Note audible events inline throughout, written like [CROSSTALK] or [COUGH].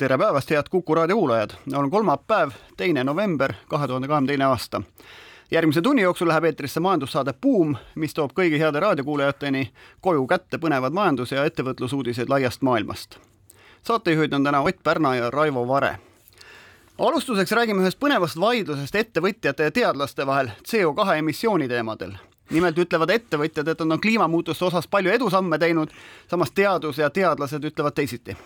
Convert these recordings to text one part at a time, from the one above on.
tere päevast, head Kuku raadio kuulajad, on kolmapäev, teine november kahe tuhande kahekümne teine aasta. järgmise tunni jooksul läheb eetrisse majandussaade Buum, mis toob kõigi heade raadiokuulajateni koju kätte põnevad majandus- ja ettevõtlusuudised laiast maailmast. saatejuhid on täna Ott Pärna ja Raivo Vare. alustuseks räägime ühest põnevast vaidlusest ettevõtjate ja teadlaste vahel CO2 emissiooni teemadel nimelt ütlevad ettevõtjad, et nad on kliimamuutuste osas palju edusamme teinud, samas teadus ja teadlased ütlevad teisiti.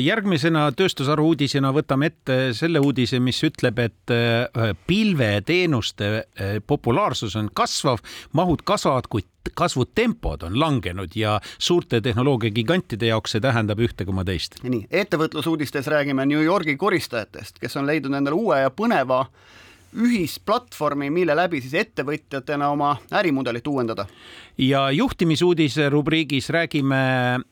järgmisena tööstusharu uudisena võtame ette selle uudise, mis ütleb, et äh, pilveteenuste äh, populaarsus on kasvav, mahud kasvavad, kuid kasvutempod on langenud ja suurte tehnoloogiagigantide jaoks see tähendab ühte koma teist. nii, ettevõtlusuudistes räägime New Yorgi koristajatest, kes on leidnud endale uue ja põneva ühisplatvormi, mille läbi siis ettevõtjatena oma ärimudelit uuendada. ja juhtimisuudise rubriigis räägime äh,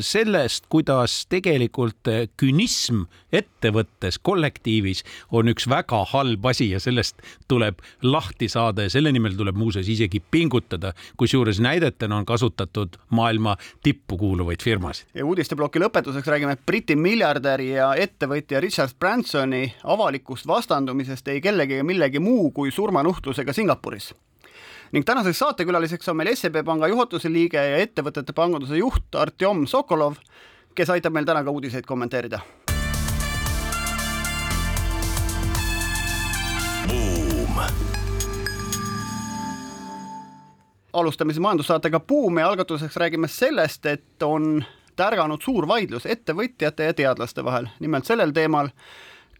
sellest, kuidas tegelikult künism ettevõttes, kollektiivis on üks väga halb asi ja sellest tuleb lahti saada ja selle nimel tuleb muuseas isegi pingutada, kusjuures näidetena on kasutatud maailma tippu kuuluvaid firmasid. ja uudisteploki lõpetuseks räägime Briti miljardäri ja ettevõtja Richard Bransoni avalikust vastandumisest sellest ei kellegi ega millegi muu kui surmanuhtlusega Singapuris. ning tänaseks saatekülaliseks on meil SEB Panga juhatuse liige ja ettevõtete panganduse juht Artjom Sokolov, kes aitab meil täna ka uudiseid kommenteerida. alustame siis majandussaatega Buum ja algatuseks räägime sellest, et on tärganud suur vaidlus ettevõtjate ja teadlaste vahel, nimelt sellel teemal,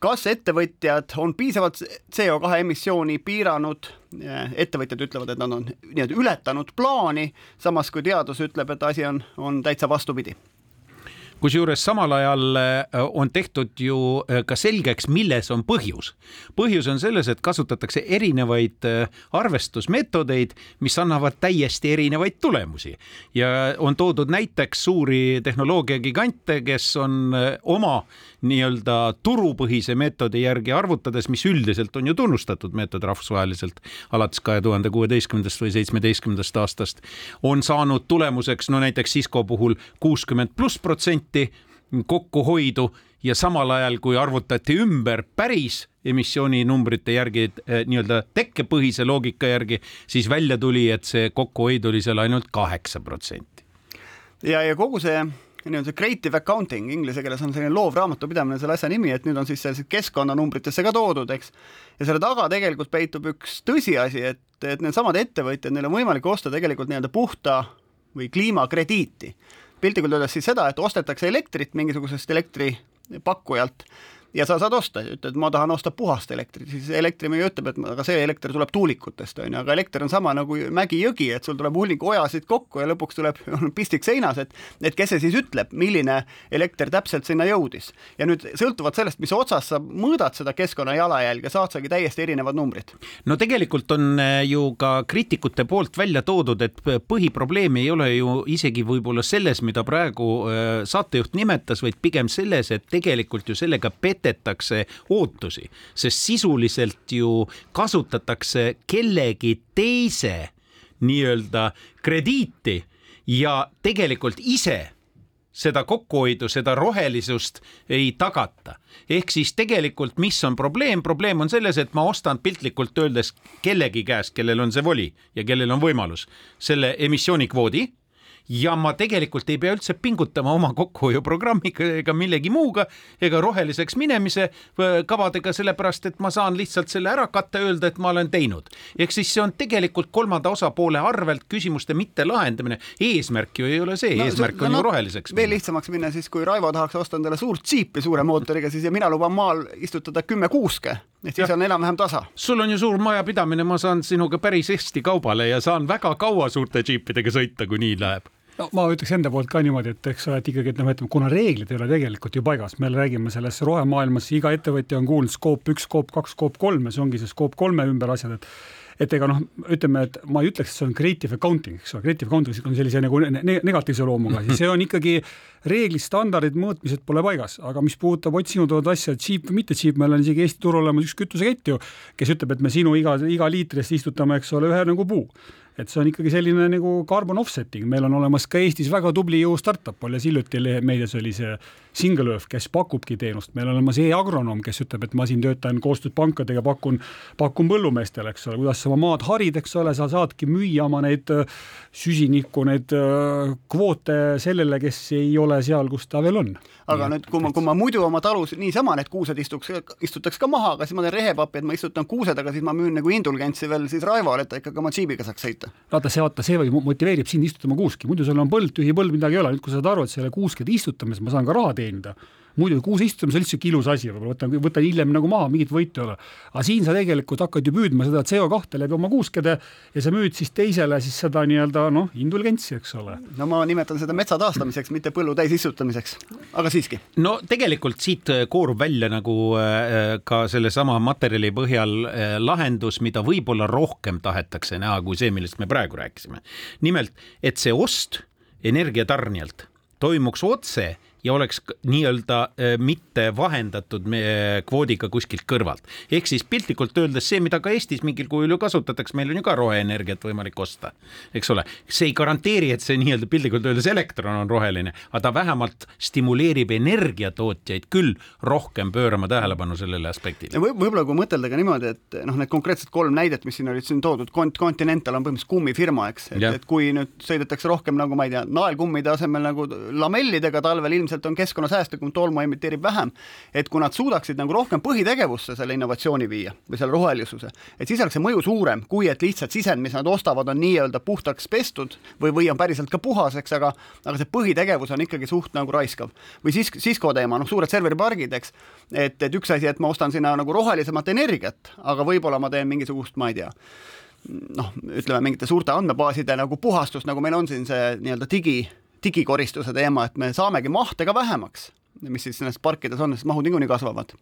kas ettevõtjad on piisavalt CO2 emissiooni piiranud, ettevõtjad ütlevad, et nad on nii-öelda ületanud plaani, samas kui teadus ütleb, et asi on, on täitsa vastupidi. Kusjuures samal ajal äh, on tehtud ju äh, ka selgeks, milles on põhjus. põhjus on selles, et kasutatakse erinevaid äh, arvestusmeetodeid, mis annavad täiesti erinevaid tulemusi. Ja on toodud näiteks suuri tehnoloogiagigante, kes on oma nii-öelda turupõhise meetodi järgi arvutades, mis üldiselt on ju tunnustatud meetod rahvusvaheliselt alates kahe tuhande kuueteistkümnendast või seitsmeteistkümnendast aastast, on saanud tulemuseks no näiteks Cisco puhul kuuskümmend pluss protsenti kokkuhoidu ja samal ajal, kui arvutati ümber päris emissiooninumbrite järgi eh, nii-öelda tekkepõhise loogika järgi, siis välja tuli, et see kokkuhoid oli seal ainult kaheksa protsenti. ja, ja kogu see nii-öelda creative accounting, inglise keeles on selline loov raamatupidamine selle asja nimi, et nüüd on siis sellised keskkonnanumbritesse ka toodud, eks. ja selle taga tegelikult peitub üks tõsiasi, et, et needsamad ettevõtjad, neil on võimalik osta tegelikult nii-öelda puhta või kliimakrediiti. piltlikult öeldes siis seda, et ostetakse elektrit mingisugusest elektripakkujalt ja sa saad osta, ütled, ma tahan osta puhast elektrit, siis elektrimüüja ütleb, et aga see elekter tuleb tuulikutest, on ju, aga elekter on sama nagu mägi-jõgi, et sul tuleb hunnik ojasid kokku ja lõpuks tuleb [LAUGHS] pistik seinas, et et kes see siis ütleb, milline elekter täpselt sinna jõudis. ja nüüd sõltuvalt sellest, mis otsas sa mõõdad seda keskkonna jalajälge, saad sagi täiesti erinevad numbrid. no tegelikult on äh, ju ka kriitikute poolt välja toodud, et põhiprobleem ei ole ju isegi võib-olla selles, mida praegu äh, saatejuht nimetas, vaid pigem selles, et tegelikult ju sellega pet-, petetakse ootusi, sest sisuliselt ju kasutatakse kellegi teise nii-öelda krediiti ja tegelikult ise seda kokkuhoidu, seda rohelisust ei tagata. ehk siis tegelikult, mis on probleem, probleem on selles, et ma ostan piltlikult öeldes kellegi käest, kellel on see voli ja kellel on võimalus selle emissioonikvoodi ja ma tegelikult ei pea üldse pingutama oma kokkuhoiuprogrammiga ega millegi muuga ega roheliseks minemise kavadega, sellepärast et ma saan lihtsalt selle ära katta, öelda, et ma olen teinud. ehk siis see on tegelikult kolmanda osapoole arvelt küsimuste mitte lahendamine. eesmärk ju ei ole see no,, eesmärk see, on no, ju roheliseks veel lihtsamaks minna siis, kui Raivo tahaks osta endale suurt džiipi suure mootoriga, siis ja mina luban maal istutada kümme kuuske et siis ja. on enam-vähem tasa. sul on ju suur majapidamine, ma saan sinuga päris hästi kaubale ja saan väga kaua suurte džiipidega sõita, kui nii läheb no ma ütleks enda poolt ka niimoodi, et eks ole, et ikkagi, et noh, ütleme, kuna reeglid ei ole tegelikult ju paigas, me räägime selles rohemaailmas, iga ettevõtja on kuulnud skoop üks, skoop kaks, skoop kolm ja see ongi see skoop kolme ümber asjad, et et ega noh, ütleme, et ma ei ütleks, et see on creative accounting, eks ole, creative accounting on sellise nagu ne negatiivse loomuga, siis see on ikkagi reeglid, standardid, mõõtmised pole paigas, aga mis puudutab Ott sinu toodud asja, cheap või mitte cheap, meil on isegi Eesti turul olemas üks kütusekett ju, kes ütleb, et me sinu iga, iga liitri eest istutame, eks ole, ühe nagu puu. Et see on ikkagi selline nagu carbon offsetting, meil on olemas ka Eestis väga tubli ju startup, alles hiljuti meedias oli see Earth, kes pakubki teenust, meil on olemas e-agronoom, kes ütleb, et ma siin töötan koostööd pankadega, pakun, pakun põllumeestele, eks ole, kuidas sa oma maad harid, eks ole, sa saadki müüa oma neid äh, süsinikku, neid äh, kvoote sellele, kes ei ole seal, kus ta veel on. aga Nii, nüüd, kui ma, kui ma muidu oma talus niisama need kuused istuks, istutaks ka maha, aga siis ma teen rehepappi, et ma istutan kuused, aga siis ma müün nagu indulgentsi veel siis Raivole, et ta ikkagi oma džiibiga saaks sõita. Vaata see, vaata see motiveerib sind istutama kuuski, muidu sul on põld, tühi põld, midagi ei ole, nüüd kui sa saad aru, et selle kuuskede istutamisest ma saan ka raha teenida, muidu kuuse istutamine on lihtsalt ilus asi, võib-olla võtan, võtan hiljem nagu maha, mingit võitu ei ole. aga siin sa tegelikult hakkad ju püüdma seda CO2 läbi oma kuuskede ja sa müüd siis teisele siis seda nii-öelda noh, indulgentsi, eks ole. no ma nimetan seda metsa taastamiseks, mitte põllu täis istutamiseks, aga siiski. no tegelikult siit äh, koorub välja nagu äh, ka sellesama materjali põhjal äh, lahendus, mida võib-olla rohkem tahetakse näha kui see, millest me praegu rääkisime. nimelt, et see ost energiatarnijalt toimuks otse ja oleks nii-öelda äh, mitte vahendatud kvoodiga kuskilt kõrvalt. ehk siis piltlikult öeldes see, mida ka Eestis mingil kujul ju kasutatakse, meil on ju ka roheenergiat võimalik osta, eks ole. see ei garanteeri, et see nii-öelda piltlikult öeldes elektron on roheline, aga ta vähemalt stimuleerib energiatootjaid küll rohkem pöörama tähelepanu sellele aspektile võib. võib-olla kui mõtelda ka niimoodi, et noh, need konkreetsed kolm näidet, mis siin olid siin toodud, Continental on põhimõtteliselt kummifirma, eks, et, et kui nüüd sõidetakse rohkem nagu ma ei tea, naelkummide asemel nagu lamellidega talvel ilmselt ilmselt on keskkonnasäästlikum, tolmu emiteerib vähem. et kui nad suudaksid nagu rohkem põhitegevusse selle innovatsiooni viia või selle rohelisuse, et siis oleks see mõju suurem, kui et lihtsalt sisend, mis nad ostavad, on nii-öelda puhtaks pestud või, või on päriselt ka puhas, eks, aga aga see põhitegevus on ikkagi suht nagu raiskav. või siis Cisco teema, noh, suured serveripargid, eks, et, et üks asi, et ma ostan sinna nagu rohelisemat energiat, aga võib-olla ma teen mingisugust, ma ei tea, noh, ütleme mingite suurte andmebaaside nagu puhastust, nagu meil on siin see nii-öelda digi digikoristuse teema, et me saamegi mahte ka vähemaks, mis siis nendes parkides on, sest mahud niikuinii kasvavad.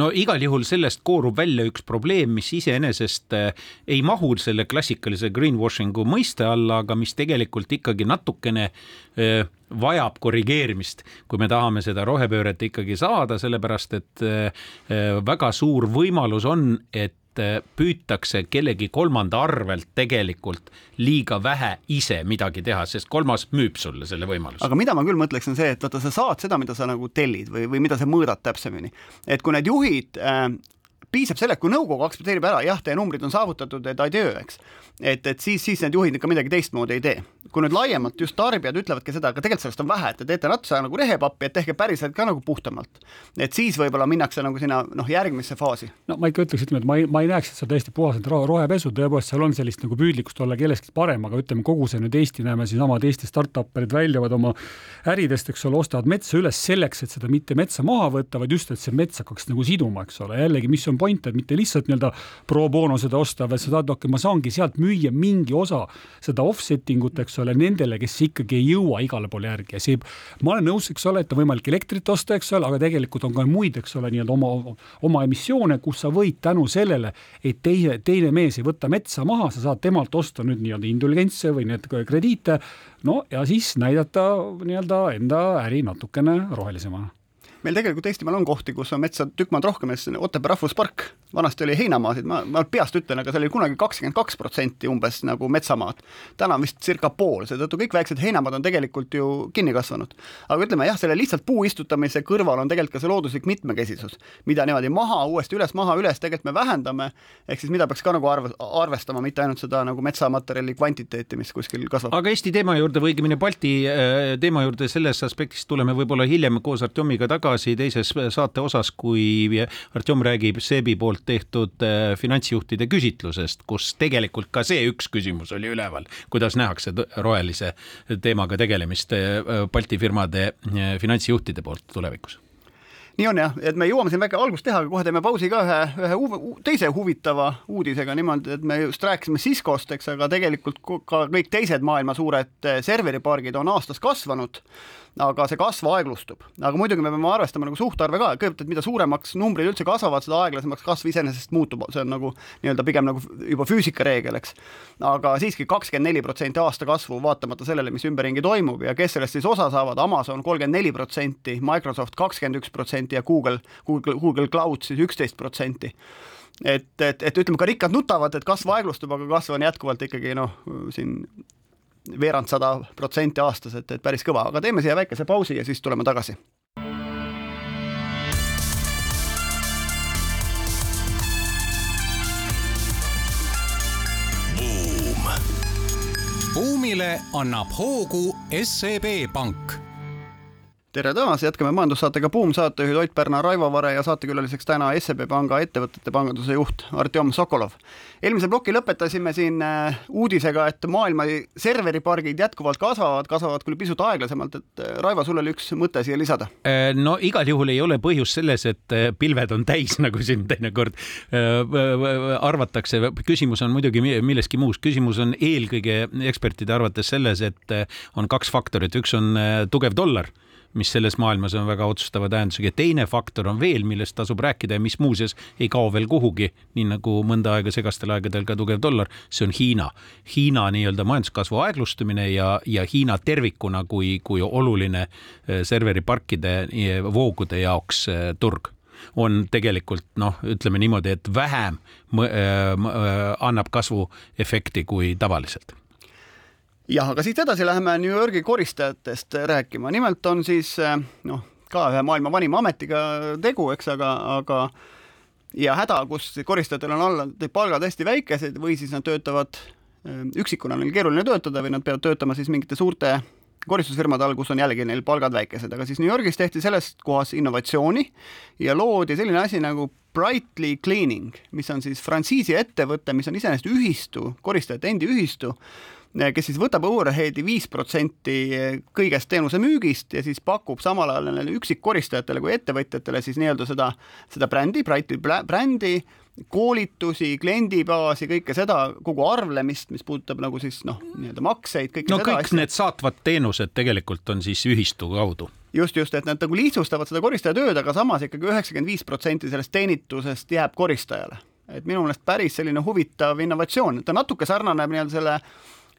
No igal juhul sellest koorub välja üks probleem, mis iseenesest eh, ei mahu selle klassikalise greenwashing'u mõiste alla, aga mis tegelikult ikkagi natukene eh, vajab korrigeerimist, kui me tahame seda rohepööret ikkagi saada, sellepärast et eh, väga suur võimalus on, et et äh, püütakse kellegi kolmanda arvelt tegelikult liiga vähe ise midagi teha, sest kolmas müüb sulle selle võimaluse. aga mida ma küll mõtleks, on see, et vaata, sa saad seda, mida sa nagu tellid või, või mida sa mõõdad täpsemini. et kui need juhid äh, piisab sellest, kui nõukogu aktsepteerib ära, jah, teie numbrid on saavutatud, et adjöö, eks. et, et siis, siis need juhid ikka midagi teistmoodi ei tee. Kui nüüd laiemalt just tarbijad ütlevadki seda, aga tegelikult sellest on vähe, et te teete natuke nagu rehepappi, et tehke päriselt ka nagu puhtamalt. et siis võib-olla minnakse nagu sinna noh, järgmisse faasi. no ma ikka ütleks, ütleme, et ma ei, ma ei näeks, et see on täiesti puhas rohepesu, tõepoolest seal on sellist nagu püüdlikkust olla kellestki parem, aga ütleme, kogu see nüüd Eesti, näeme siinsamad Eesti startup'erid väljavad oma äridest, eks ole, ostavad metsa üles selleks, et seda mitte metsa maha võtta, vaid just, et see mets hakkaks nagu siduma, eks ole, jällegi, mis on point, et mitte lihtsalt nii-öelda pro bono seda osta, vaid sa tahad, okei, ma saangi sealt müüa mingi osa seda offsetting ut, eks ole, nendele, kes ikkagi ei jõua igale poole järgi. Ja see, ma olen nõus, eks ole, et on võimalik elektrit osta, eks ole, aga tegelikult on ka muid, eks ole, nii-öelda oma, oma emissioone, kus sa võid tänu sellele, et teine, teine mees ei võta metsa maha, sa saad temalt osta nüüd nii-öelda indulgentse või need krediite, no ja siis näidata nii-öelda enda äri natukene rohelisemana meil tegelikult Eestimaal on kohti, kus on metsa tükk maad rohkem, Otepää rahvuspark, vanasti oli heinamaasid, ma, ma peast ütlen, aga seal oli kunagi kakskümmend kaks protsenti umbes nagu metsamaad. täna on vist circa pool, seetõttu kõik väiksed heinamaad on tegelikult ju kinni kasvanud. aga ütleme jah, selle lihtsalt puu istutamise kõrval on tegelikult ka see looduslik mitmekesisus, mida niimoodi maha, uuesti üles, maha, üles, tegelikult me vähendame, ehk siis mida peaks ka nagu arve, arvestama, mitte ainult seda nagu metsamaterjali kvantiteeti, mis kuskil kasvab. aga Eesti teema juurde või õigemini Balti äh, teema juurde sellest aspektist tuleme võib-olla hiljem koos Artjomiga tagasi teises saate osas, kui Artjom räägib SEB-i poolt poolt tehtud äh, finantsjuhtide küsitlusest, kus tegelikult ka see üks küsimus oli üleval, kuidas nähakse rohelise teemaga tegelemist äh, Balti firmade äh, finantsjuhtide poolt tulevikus nii on jah, et me jõuame siin väike algust teha, aga kohe teeme pausi ka ühe, ühe hu teise huvitava uudisega. Niimoodi, et me just rääkisime Ciscost, eks, aga tegelikult ka kõik teised maailma suured eh, serveripargid on aastas kasvanud aga see kasv aeglustub. aga muidugi me peame arvestama nagu suhtarve ka, kõigepealt, et mida suuremaks numbrid üldse kasvavad, seda aeglasemaks kasv iseenesest muutub, see on nagu nii-öelda pigem nagu juba füüsikareegel, eks. aga siiski kakskümmend neli protsenti aasta kasvu, vaatamata sellele, mis ümberringi toimub. Ja kes sellest siis osa saavad, Amazon kolmkümmend neli protsenti, Microsoft kakskümmend üks protsenti ja Google, Google, Google Cloud siis üksteist protsenti. Et, et, et ütleme, ka rikkad nutavad, et kasv aeglustub, aga kasv on jätkuvalt ikkagi noh, siin veerand sada protsenti aastas, et, et päris kõva, aga teeme siia väikese pausi ja siis tuleme tagasi. buumile annab hoogu SEB Pank tere taas, jätkame majandussaatega Buum, saatejuhid Ott Pärna, Raivo Vare ja saatekülaliseks täna SEB Panga ettevõtete panganduse juht Artjom Sokolov. eelmise ploki lõpetasime siin äh, uudisega, et maailma serveripargid jätkuvalt kasvavad, kasvavad küll pisut aeglasemalt, et äh, Raivo, sul oli üks mõte siia lisada? Äh, no igal juhul ei ole põhjus selles, et pilved on täis, [LAUGHS] nagu siin teinekord arvatakse. küsimus on muidugi milleski muus, küsimus on eelkõige ekspertide arvates selles, et on kaks faktorit, üks on tugev dollar mis selles maailmas on väga otsustava tähendusega. teine faktor on veel, millest tasub rääkida ja mis muuseas ei kao veel kuhugi, nii nagu mõnda aega segastel aegadel ka tugev dollar, see on Hiina. Hiina nii-öelda majanduskasvu aeglustumine ja, ja Hiina tervikuna kui, kui oluline eh, serveriparkide eh, voogude jaoks eh, turg on tegelikult noh, ütleme niimoodi, et vähem annab kasvuefekti kui tavaliselt jah, aga siit edasi läheme New Yorgi koristajatest rääkima, nimelt on siis eh, noh, ka ühe maailma vanima ametiga tegu, eks, aga, aga ja häda, kus koristajatel on alla palgad hästi väikesed või siis nad töötavad eh, üksikuna, neil keeruline töötada või nad peavad töötama siis mingite suurte koristusfirmade all, kus on jällegi neil palgad väikesed, aga siis New Yorgis tehti selles kohas innovatsiooni ja loodi selline asi nagu Brightly Cleaning, mis on siis frantsiisi ettevõte, mis on iseenesest ühistu, koristajate endi ühistu kes siis võtab overhead'i viis protsenti kõigest teenuse müügist ja siis pakub samal ajal nendele üksikkoristajatele kui ettevõtjatele siis nii-öelda seda, seda brändi, Brighti brändi, koolitusi, kliendibaasi, kõike seda, kogu arvlemist, mis puudutab nagu siis noh, nii-öelda makseid, kõike no seda kõik asja. need saatvad teenused tegelikult on siis ühistu kaudu just, just, et nad nagu lihtsustavad seda koristaja tööd, aga samas ikkagi üheksakümmend viis protsenti sellest teenitusest jääb koristajale. et minu meelest päris selline huvitav innovatsioon, ta natuke sarnaneb nii-öelda selle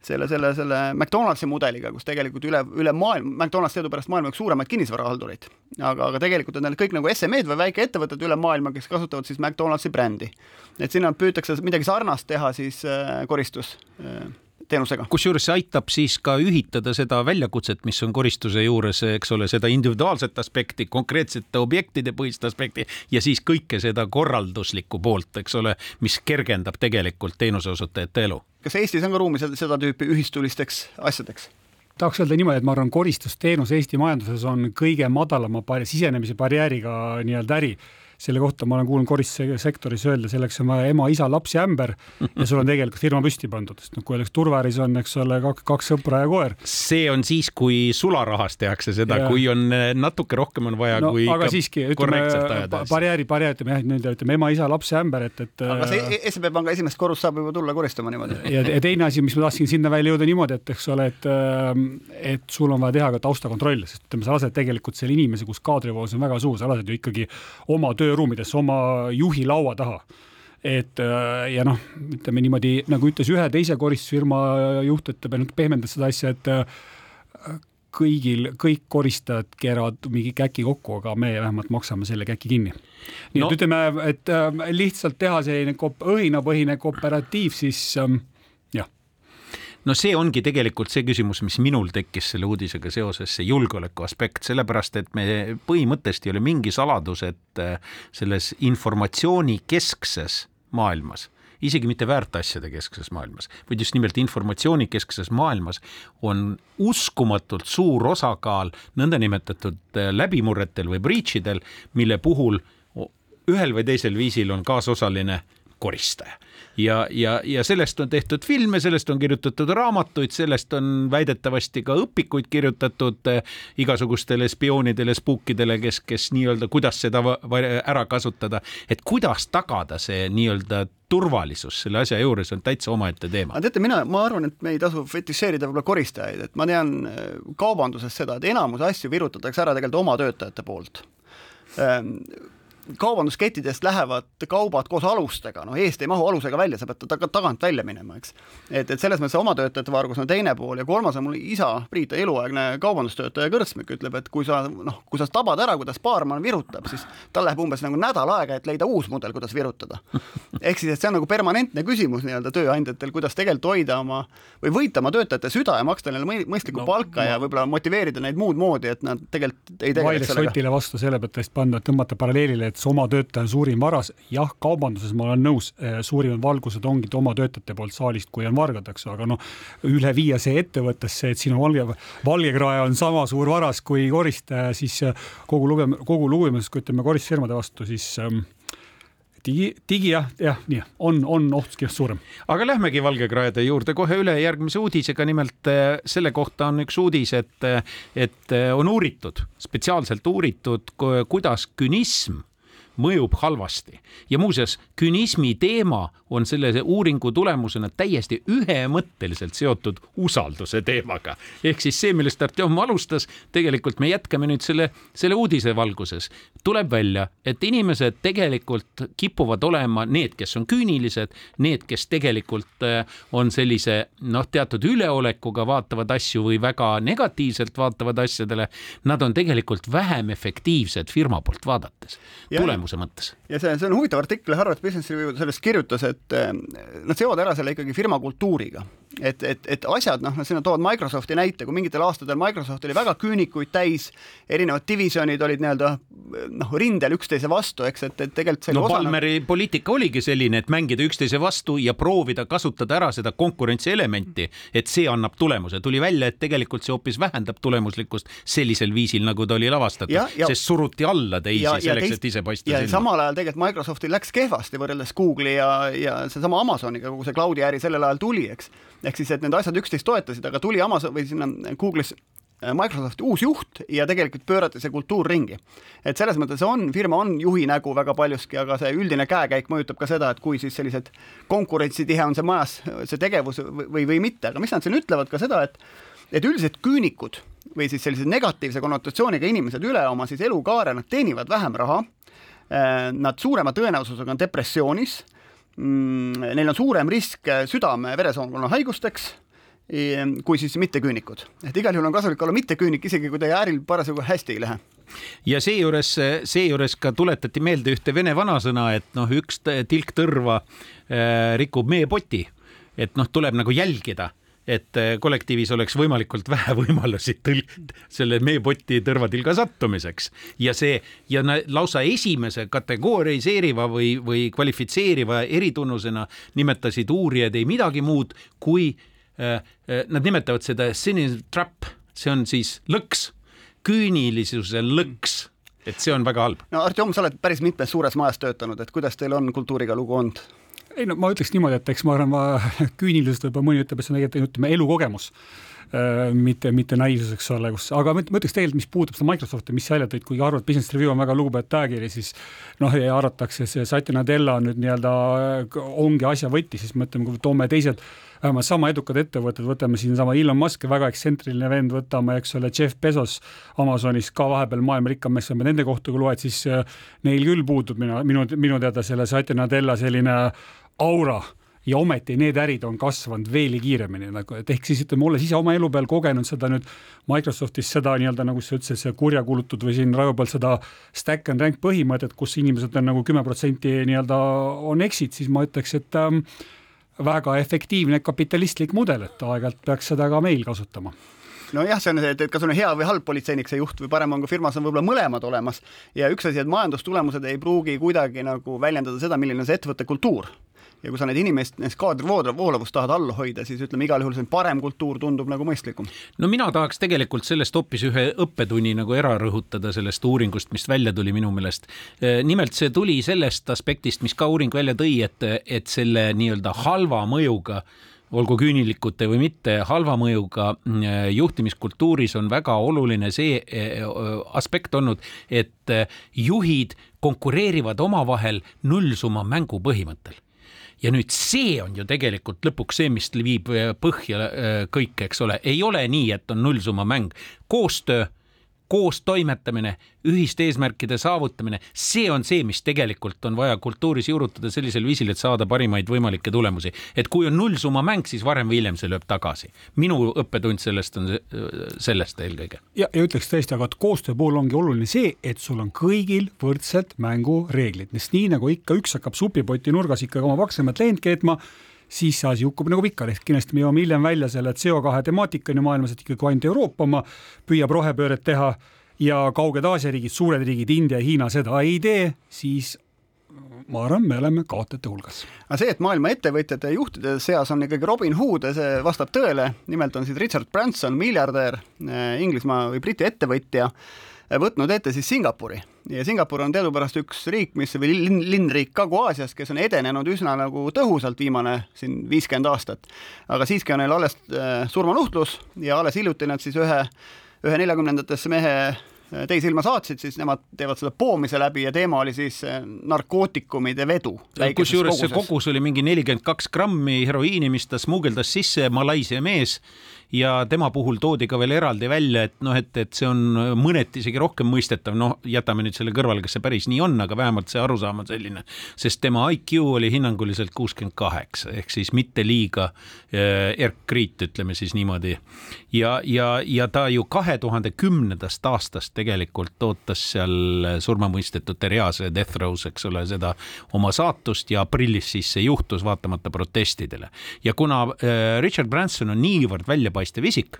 selle, selle, selle McDonaldsi mudeliga, kus tegelikult üle, üle maailma, McDonalds teadupärast maailma üks suuremaid kinnisvarahaldureid, aga, aga tegelikult on need kõik nagu SME-d või väikeettevõtted üle maailma, kes kasutavad siis McDonaldsi brändi. et sinna püütakse midagi sarnast teha siis äh, koristus äh, teenusega. kusjuures see aitab siis ka ühitada seda väljakutset, mis on koristuse juures, eks ole, seda individuaalset aspekti, konkreetsete objektide põhist aspekti ja siis kõike seda korralduslikku poolt, eks ole, mis kergendab tegelikult teenuseosutajate elu. Kas Eestis on ka ruumi seda, tüüpi ühistulisteks asjadeks? tahaks öelda niimoodi, et ma arvan, koristusteenus Eesti majanduses on kõige madalama sisenemise barjääriga nii-öelda äri selle kohta ma olen kuulnud koristussektoris öelda, selleks on vaja ema, isa, laps ja ämber ja sul on tegelikult firma püsti pandud, sest noh, kui oleks turvaäris on, eks ole, kaks, kaks sõpra ja koer. see on siis, kui sularahas tehakse seda, kui on eh, natuke rohkem on vaja no, kui aga siiski, ütleme barjääri, barjääri, ütleme jah, nii-öelda ütleme ema, isa, laps ja ämber, et, et aga see äh, SEB Panga esimest korrust saab juba tulla koristama niimoodi. ja, teine asi, mis ma tahtsin sinna välja jõuda niimoodi, et eks ole, et ähm, et sul on vaja teha ka taustakontrolle, sest ütleme, sa lased tegelikult selle inimese, kus kaadrivoos on väga suur, sa lased ju ikkagi oma tööruumidesse, oma juhi laua taha et äh, ja noh, ütleme niimoodi nagu ütles ühe teise koristusfirma juht, et ta pehmendas seda asja, et äh, kõigil, kõik koristajad keeravad mingi käki kokku, aga me vähemalt maksame selle käki kinni. nii no. et ütleme, et äh, lihtsalt teha selline õhinapõhine kooperatiiv, siis ähm, no see ongi tegelikult see küsimus, mis minul tekkis selle uudisega seoses, see julgeoleku aspekt, sellepärast et me põhimõtteliselt ei ole mingi saladus, et äh, selles informatsioonikeskses maailmas isegi mitte väärtasjade keskses maailmas, vaid just nimelt informatsioonikeskses maailmas on uskumatult suur osakaal nõndanimetatud äh, läbimurretel või breach idel, mille puhul ühel või teisel viisil on kaasosaline koristaja. Ja, ja, ja sellest on tehtud filme, sellest on kirjutatud raamatuid, sellest on väidetavasti ka õpikuid kirjutatud eh, igasugustele spioonidele, spuukidele, kes, kes nii-öelda, kuidas seda ära kasutada, et kuidas tagada see nii-öelda turvalisus selle asja juures on täitsa omaette teema. aga teate, mina, ma arvan, et me ei tasu fetišeerida võib-olla koristajaid, et ma tean eh, kaubanduses seda, et enamus asju virutatakse ära tegelikult oma töötajate poolt. Ehm, kaubanduskettidest lähevad kaubad koos alustega, noh, eest ei mahu alusega välja, sa pead ta tagant välja minema, eks. et, et selles mõttes oma töötajate vargus on teine pool ja kolmas on mul isa, Priit, eluaegne kaubandustöötaja Kõrtsmik ütleb, et kui sa noh, kui sa tabad ära, kuidas baarman virutab, siis tal läheb umbes nagu nädal aega, et leida uus mudel, kuidas virutada. ehk siis, et see on nagu permanentne küsimus nii-öelda tööandjatel, kuidas tegelikult hoida oma või võita oma töötajate süda ja maksta neile mõistlikku no, palka ma... ja võib-olla motiveerida neid muud moodi, et nad tegelikult ei tegeleks sellega. Otile vastu selle pealt tõesti panna, tõmmata paralleelile, et see oma töötaja suurim varas, jah, kaubanduses ma olen nõus, eh, suurimad valgused ongi oma töötajate poolt saalist, kui on vargad, eks ju, aga noh, üle viia see ettevõttesse, et sinu valge, valgekrae on sama suur varas kui koristaja, siis eh, kogu luge-, kogu lugemisest, kui ütleme koristusfirmade vastu, siis ähm, digi, digi jah, jah, nii on, on oht suurem. aga lähmegi valgekraede juurde kohe üle järgmise uudisega, nimelt eh, selle kohta on üks uudis, et, et on uuritud, spetsiaalselt uuritud, kuidas künism mõjub halvasti. ja muuseas, künismi teema on selle uuringu tulemusena täiesti ühemõtteliselt seotud usalduse teemaga. ehk siis see, millest Artjom alustas, tegelikult me jätkame nüüd selle, selle uudise valguses. tuleb välja, et inimesed tegelikult kipuvad olema need, kes on küünilised, need, kes tegelikult äh, on sellise noh, teatud üleolekuga vaatavad asju või väga negatiivselt vaatavad asjadele. Nad on tegelikult vähem efektiivsed firma poolt vaadates. tulemus tulemuse mõttes. ja see, see on huvitav artikkel, Harvard Business Review sellest kirjutas, et eh, nad seovad ära selle ikkagi firma kultuuriga. Et, et, et asjad, noh, nad sinna toovad Microsofti näite, kui mingitel aastatel Microsoft oli väga küünikuid täis, erinevad divisjonid olid nii-öelda noh, rindel üksteise vastu, eks, et, et tegelikult no Palmeri nagu... poliitika oligi selline, et mängida üksteise vastu ja proovida kasutada ära seda konkurentsielementi, et see annab tulemuse. tuli välja, et tegelikult see hoopis vähendab tulemuslikkust sellisel viisil, nagu ta oli lavastatud, sest suruti alla teisi ja, selleks, et ise paista ja samal ajal tegelikult Microsoftil läks kehvasti võrreldes Google'i ja, ja seesama Amazoniga, kogu see cloud'i äri sellel ajal tuli, eks. Ehk siis, et need asjad üksteist toetasid, aga tuli Amazon või sinna Google'is äh, Microsofti uus juht ja tegelikult pöörati see kultuur ringi. et selles mõttes on, firma on juhi nägu väga paljuski, aga see üldine käekäik mõjutab ka seda, et kui siis sellised konkurentsitihe on see majas, see tegevus või, või mitte, aga mis nad siin ütlevad ka seda, et et üldiselt küünikud või siis sellised negatiivse konnotatsiooniga inimesed üle oma siis elukaare, nad teenivad vähem raha Äh, nad suurema tõenäosusega on depressioonis, neil on suurem risk südame-veresoonkonna haigusteks kui siis mitteküünikud. et igal juhul on kasulik olla mitteküünik, isegi kui teie äril parasjagu hästi ei lähe. Ja seejuures, seejuures ka tuletati meelde ühte vene vanasõna, et noh, üks tilk tõrva äh, rikub meepoti, et noh, tuleb nagu jälgida et äh, kollektiivis oleks võimalikult vähe [LAUGHS] võimalusi tõl-, selle meepoti tõrvatilga sattumiseks ja see ja lausa esimese kategoriseeriva või, või kvalifitseeriva eritunnusena nimetasid uurijad ei midagi muud kui äh, nad nimetavad seda cynical trap, see on siis lõks, küünilisuse lõks et see on väga halb. no Artjom, sa oled päris mitmes suures majas töötanud, et kuidas teil on kultuuriga lugu olnud? Ei no ma ütleks niimoodi, et eks ma arvan, ma [LAUGHS] küüniliselt võib-olla mõni ütleb, et see on tegelikult ütleme elukogemus äh, mitte, mitte naiivsus, eks ole, kus, aga ma ütleks tegelikult, mis puudutab seda Microsofti, mis sa välja tõid, kuigi Harvard Business Review on väga lugupeetud ajakiri, siis noh, ja arvatakse, see Satya Nadella nüüd nii-öelda ongi asja võti, siis mõtleme, kui toome teised vähemalt sama edukad ettevõtted, võtame siinsama Elon Musk, väga ekstsentriline vend, võtame, eks ole, Jeff Bezos Amazonis ka vahepeal maailma rikkam mees, nende kohta kui loed, siis äh, neil küll puudub minu, minu, minu teada selle Satya Nadella selline aura ja ometi need ärid on kasvanud veelgi kiiremini nagu, et ehk siis ütleme, olles ise oma elu peal kogenud seda nüüd Microsoftis seda nii-öelda nagu sa ütlesid, kurja kulutud või siin Raivo peal seda stack and rank põhimõtet, kus inimesed on nagu kümme protsenti nii-öelda on exit, siis ma ütleks, et ähm, väga efektiivne kapitalistlik mudel, et aeg-ajalt peaks seda ka meil kasutama. Nojah, see on see, et, et kas on hea või halb politseinik, see juht või parem on, kui firmas on võib-olla mõlemad olemas. Ja üks asi, et majandustulemused ei pruugi kuidagi nagu väljendada seda, milline on see ettevõtte kultuur ja kui sa neid inimest, nendest kaadrivoolavust tahad all hoida, siis ütleme igal juhul selline parem kultuur tundub nagu mõistlikum. no mina tahaks tegelikult sellest hoopis ühe õppetunni nagu ära rõhutada sellest uuringust, mis välja tuli minu meelest. nimelt see tuli sellest aspektist, mis ka uuring välja tõi, et, et selle nii-öelda halva mõjuga olgu küünilikud või mitte, halva mõjuga juhtimiskultuuris on väga oluline see aspekt olnud, et juhid konkureerivad omavahel nullsumma mängu põhimõttel ja nüüd see on ju tegelikult lõpuks see, mis viib põhja kõik, eks ole, ei ole nii, et on nullsumma mäng, koostöö koos toimetamine, ühiste eesmärkide saavutamine, see on see, mis tegelikult on vaja kultuuris juurutada sellisel viisil, et saada parimaid võimalikke tulemusi. et kui on nullsumma mäng, siis varem või hiljem see lööb tagasi. minu õppetund sellest on sellest eelkõige. ja, ja ütleks tõesti, aga koostöö puhul ongi oluline see, et sul on kõigil võrdsed mängureeglid, sest nii nagu ikka üks hakkab supipoti nurgas ikkagi oma paksemat leent keetma siis see asi hukkub nagu pikali, ehk kindlasti me jõuame hiljem välja selle CO2 temaatikani maailmas, et ikkagi ainult Euroopa oma püüab rohepööret teha ja kauged Aasia riigid, suured riigid, India ja Hiina seda ei tee, siis ma arvan, me oleme kaotajate hulgas. aga see, et maailma ettevõtjate juhtide seas on ikkagi Robin Hood, see vastab tõele, nimelt on siis Richard Branson, miljardär, Inglismaa või Briti ettevõtja võtnud ette siis Singapuri ja Singapur on teadupärast üks riik, mis või linn, linnriik Kagu-Aasias, kes on edenenud üsna nagu tõhusalt viimane siin viiskümmend aastat. aga siiski on neil alles äh, surmanuhtlus ja alles hiljuti nad siis ühe, ühe neljakümnendatesse mehe äh, teise ilma saatsid, siis nemad teevad seda poomise läbi ja teema oli siis äh, narkootikumide vedu. kusjuures see kogus oli mingi nelikümmend kaks grammi heroiini, mis ta smugeldas sisse, Malaisia mees ja tema puhul toodi ka veel eraldi välja, et noh, et, et see on mõneti isegi rohkem mõistetav, noh, jätame nüüd selle kõrvale, kas see päris nii on, aga vähemalt see arusaam on selline, sest tema IQ oli hinnanguliselt kuuskümmend kaheksa ehk siis mitte liiga äh, erkriit, ütleme siis niimoodi. ja, ja, ja ta ju kahe tuhande kümnendast aastast tegelikult ootas seal surmamõistetute reas death row's, eks ole, seda oma saatust ja aprillis siis see juhtus, vaatamata protestidele. ja kuna äh, Richard Branson on niivõrd välja silmapaistev isik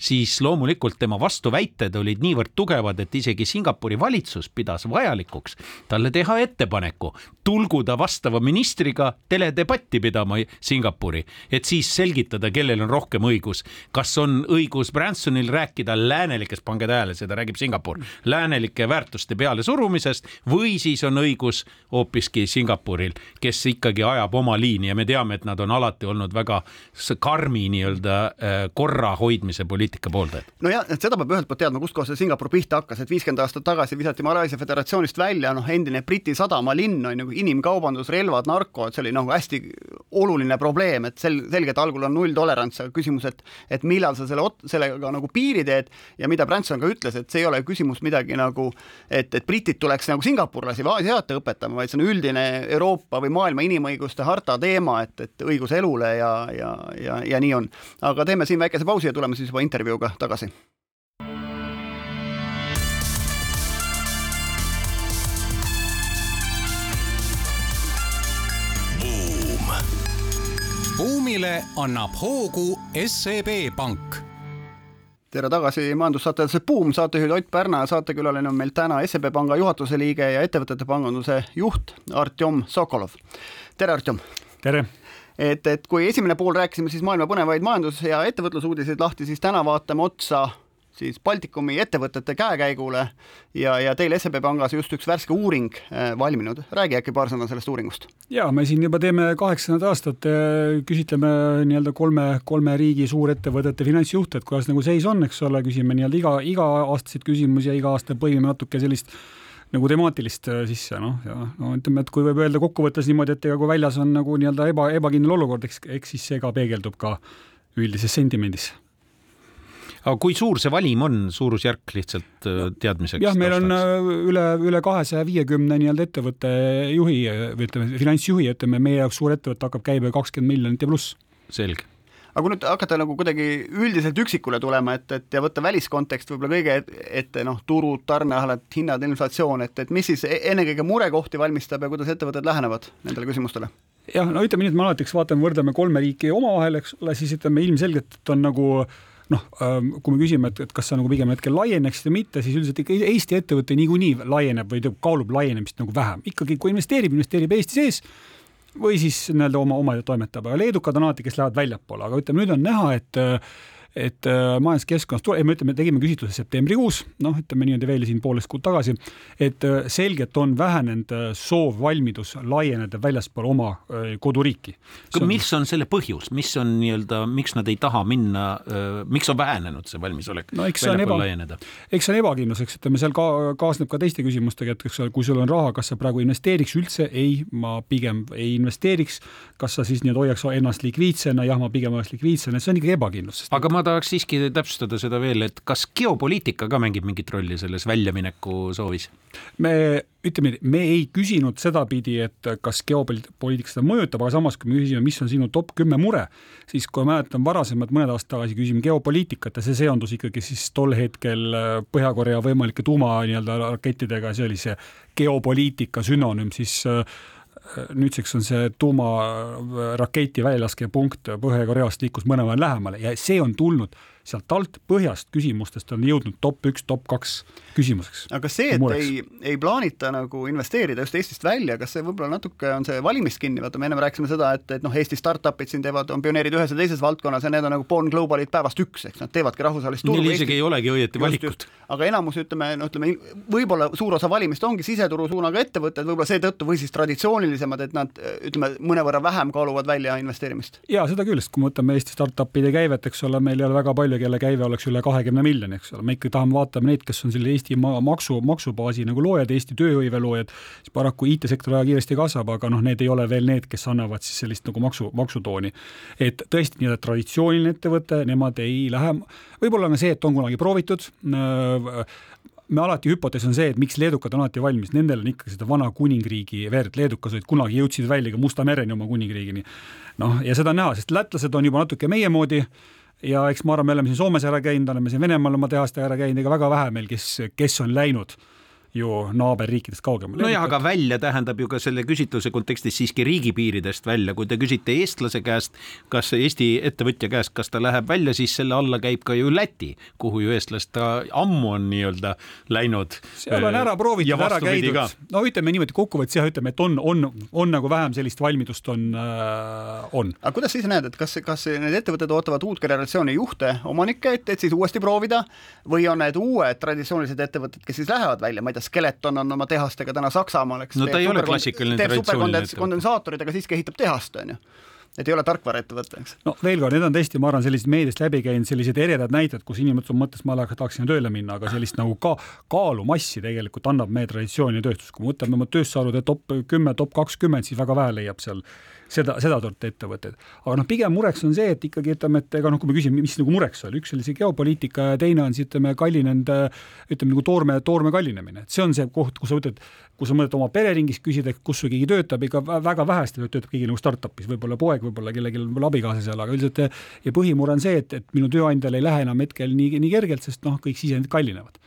siis loomulikult tema vastuväited olid niivõrd tugevad, et isegi Singapuri valitsus pidas vajalikuks talle teha ettepaneku tulguda vastava ministriga teledebatti pidama Singapuri, et siis selgitada, kellel on rohkem õigus. kas on õigus Bransonil rääkida läänelikest, pange tähele, seda räägib Singapur, läänelike väärtuste pealesurumisest või siis on õigus hoopiski Singapuril, kes ikkagi ajab oma liini ja me teame, et nad on alati olnud väga karmi nii-öelda äh, korra hoidmise poliitika poliitika pooldajad. nojah, et seda peab ühelt poolt teadma, kustkohast see Singapur pihta hakkas, et viiskümmend aastat tagasi visati Malaisia föderatsioonist välja noh, endine Briti sadamalinn on ju, inimkaubandus, relvad, narko, et see oli nagu hästi oluline probleem, et sel-, selge, et algul on nulltolerants, aga küsimus, et et millal sa selle, sellega nagu piiri teed ja mida Branson ka ütles, et see ei ole küsimus midagi nagu, et, et britid tuleks nagu singapurlasi või aasiaate õpetama, vaid see on üldine Euroopa või maailma inimõiguste harta teema, et, et õigus elule ja, ja, ja, ja nii on. aga teeme siin väikese pausi ja tuleme siis juba intervjuuga intervjuuga tagasi. buumile annab hoogu SEB Pank tere tagasi majandussaatesse Buum, saatejuhid Ott Pärna ja saatekülaline on meil täna SEB Panga juhatuse liige ja ettevõtete panganduse juht Artjom Sokolov. tere, Artjom! tere! Et, et kui esimene pool rääkisime siis maailma põnevaid majandus- ja ettevõtlusuudiseid lahti, siis täna vaatame otsa siis Baltikumi ettevõtete käekäigule ja, ja teil SEB Pangas just üks värske uuring äh, valminud. räägi äkki paar sõna sellest uuringust. ja me siin juba teeme kaheksandat aastat, äh, küsitleme nii-öelda kolme, kolme riigi suurettevõtete finantsjuhte, et kuidas nagu seis on, eks ole, küsime nii-öelda iga, iga-aastaseid küsimusi ja iga aasta põimime natuke sellist nagu temaatilist äh, sisse, noh, ja no ütleme, et kui võib öelda kokkuvõttes niimoodi, et ega kui väljas on nagu nii-öelda eba, ebakindel olukord, eks, eks siis see ka peegeldub ka üldises sentimendis aga kui suur see valim on, suurusjärk lihtsalt äh, teadmiseks? jah, meil on äh, üle, üle kahesaja viiekümne nii-öelda ettevõtte juhi või ütleme, finantsjuhi, ütleme meie jaoks suur ettevõte hakkab käibe kakskümmend miljonit ja pluss. selge aga kui nüüd hakata nagu kuidagi üldiselt üksikule tulema, et, et ja võtta väliskontekst võib-olla kõige ette noh, turud, tarneahelad, hinnad, inflatsioon, et, et mis siis e-, ennekõike murekohti valmistab ja kuidas ettevõtted lähenevad nendele küsimustele? jah, no ütleme nii, et me alati, eks vaatame, võrdleme kolme riiki omavahel, eks ole, siis ütleme ilmselgelt, et on nagu noh, ähm, kui me küsime, et, et kas see nagu pigem hetkel laieneks või mitte, siis üldiselt ikka Eesti ettevõte niikuinii laieneb või kaalub laienemist nagu vähem, ikkagi kui investeerib, investeerib Eesti sees või siis nii-öelda oma, oma toimetab, aga leedukad on alati, kes lähevad väljapoole, aga ütleme, nüüd on näha, et et äh, majanduskeskkonnas, me ütleme, tegime küsitluse septembrikuus, noh, ütleme niimoodi veel siin poolteist kuud tagasi, et äh, selgelt on vähenenud äh, soov, valmidus laieneda väljaspool oma koduriiki. aga mis on selle põhjus, mis on nii-öelda, miks nad ei taha minna, miks on vähenenud see valmisolek no, väljapoole laieneda? eks see on ebakindlus, eks ütleme, seal ka kaasneb ka teiste küsimustega, et eks kui sul on raha, kas sa praegu investeeriks üldse, ei, ma pigem ei investeeriks, kas sa siis nii-öelda hoiaks ennast likviidsena, jah, ma pigem oleks likviidsena, see on ikkagi ebakindlus. aga ma ma tahaks siiski täpsustada seda veel, et kas geopoliitika ka mängib mingit rolli selles väljamineku soovis? me ütleme, me ei küsinud sedapidi, et kas geopoliitika seda mõjutab, aga samas, kui me küsime, mis on sinu top kümme mure, siis kui ma mäletan varasemalt mõned aastad tagasi küsime geopoliitikat ja see seondus ikkagi siis tol hetkel Põhja-Korea võimalike tuuma nii-öelda rakettidega, see oli see geopoliitika sünonüüm, siis nüüdseks on see tuumaraketi väljalaskepunkt Põhja-Koreast liikus mõnevõrra lähemale ja see on tulnud sealt alt põhjast küsimustest on jõudnud top üks, top kaks küsimuseks. aga see, et mureks. ei, ei plaanita nagu investeerida just Eestist välja, kas see võib-olla natuke on see valimist kinni, vaata me ennem rääkisime seda, et, et noh, Eesti startup'id siin teevad, on pioneerid ühes ja teises valdkonnas ja need on nagu born global'id päevast üks, eks nad teevadki rahvusvahelist turgu. Neil isegi ei olegi õieti valikut. aga enamus, ütleme, no ütleme, võib-olla suur osa valimist ongi siseturu suunaga ettevõtted, võib-olla seetõttu või siis traditsioonilisemad, et nad ütleme, mõnevõrra vähem kaaluvad välja investeerimist. jaa, seda küll, sest kui me võtame Eesti startup'ide käivet, eks ole, meil ei ole väga palju kelle käive oleks üle kahekümne miljoni, eks ole, me ikka tahame, vaatame neid, kes on selle Eesti maksu, maksubaasi nagu loojad, Eesti tööhõive loojad, siis paraku IT-sektor väga kiiresti kasvab, aga noh, need ei ole veel need, kes annavad siis sellist nagu maksu, maksutooni. et tõesti, nii-öelda traditsiooniline ettevõte, nemad ei lähe, võib-olla on ka see, et on kunagi proovitud, me alati hüpotees on see, et miks leedukad on alati valmis, nendel on ikkagi seda vana kuningriigi verd, leedukas olid kunagi, jõudsid välja ka Musta mereni oma kuningriigini. noh, ja seda on näha, sest lätlased on juba natuke meie moodi ja eks ma arvan, me oleme siin Soomes ära käinud, oleme siin Venemaal oma tehastega ära käinud, ega väga vähe meil, kes, kes on läinud ju naaberriikidest kaugemale. nojah, aga välja tähendab ju ka selle küsitluse kontekstis siiski riigipiiridest välja, kui te küsite eestlase käest, kas Eesti ettevõtja käest, kas ta läheb välja, siis selle alla käib ka ju Läti, kuhu ju eestlased ammu on nii-öelda läinud. seal on ära proovitud, ära käidud, no ütleme niimoodi kokkuvõttes jah, ütleme, et on, on, on nagu vähem sellist valmidust on äh,, on. aga kuidas sa ise näed, et kas, kas need ettevõtted ootavad uut generatsiooni juhte, omanikke, et, et siis uuesti proovida või on need uued traditsioonilised ettevõtted, kes siis lähevad välja, ma ei tea, et Skeleton on oma tehastega täna Saksamaal, eks. no ta ei ole klassikaline traditsiooniline ettevõte. kondensaatorid, aga siiski ehitab tehast, on ju et ei ole tarkvaraettevõte, eks. no veel kord, need on tõesti, ma arvan, sellised meediast läbi käinud sellised eredad näited, kus inimesed mõttes, ma tahaksin tööle minna, aga sellist nagu ka kaalumassi tegelikult annab meie traditsiooniline tööstus, kui me võtame oma tööstusharude top kümme, top kakskümmend, siis väga vähe leiab seal seda, seda sorti ettevõtteid. aga noh, pigem mureks on see, et ikkagi ütleme, et ega noh, kui me küsime, mis nagu mureks oli, üks oli see geopoliitika ja teine on siis ütleme, kallinenud ütleme nagu toorme, toorme kallinemine, et see on see koht, kus sa ütled, kui sa mõtled oma pereringis, küsid, et kus sul keegi töötab, ikka väga vähesti töötab keegi nagu startup'is, võib-olla poeg, võib-olla kellelgi võib-olla abikaasa seal, aga üldiselt ja põhimure on see, et, et minu tööandjal ei lähe enam hetkel nii, nii kergelt, sest noh, kõik sisendid kallinevad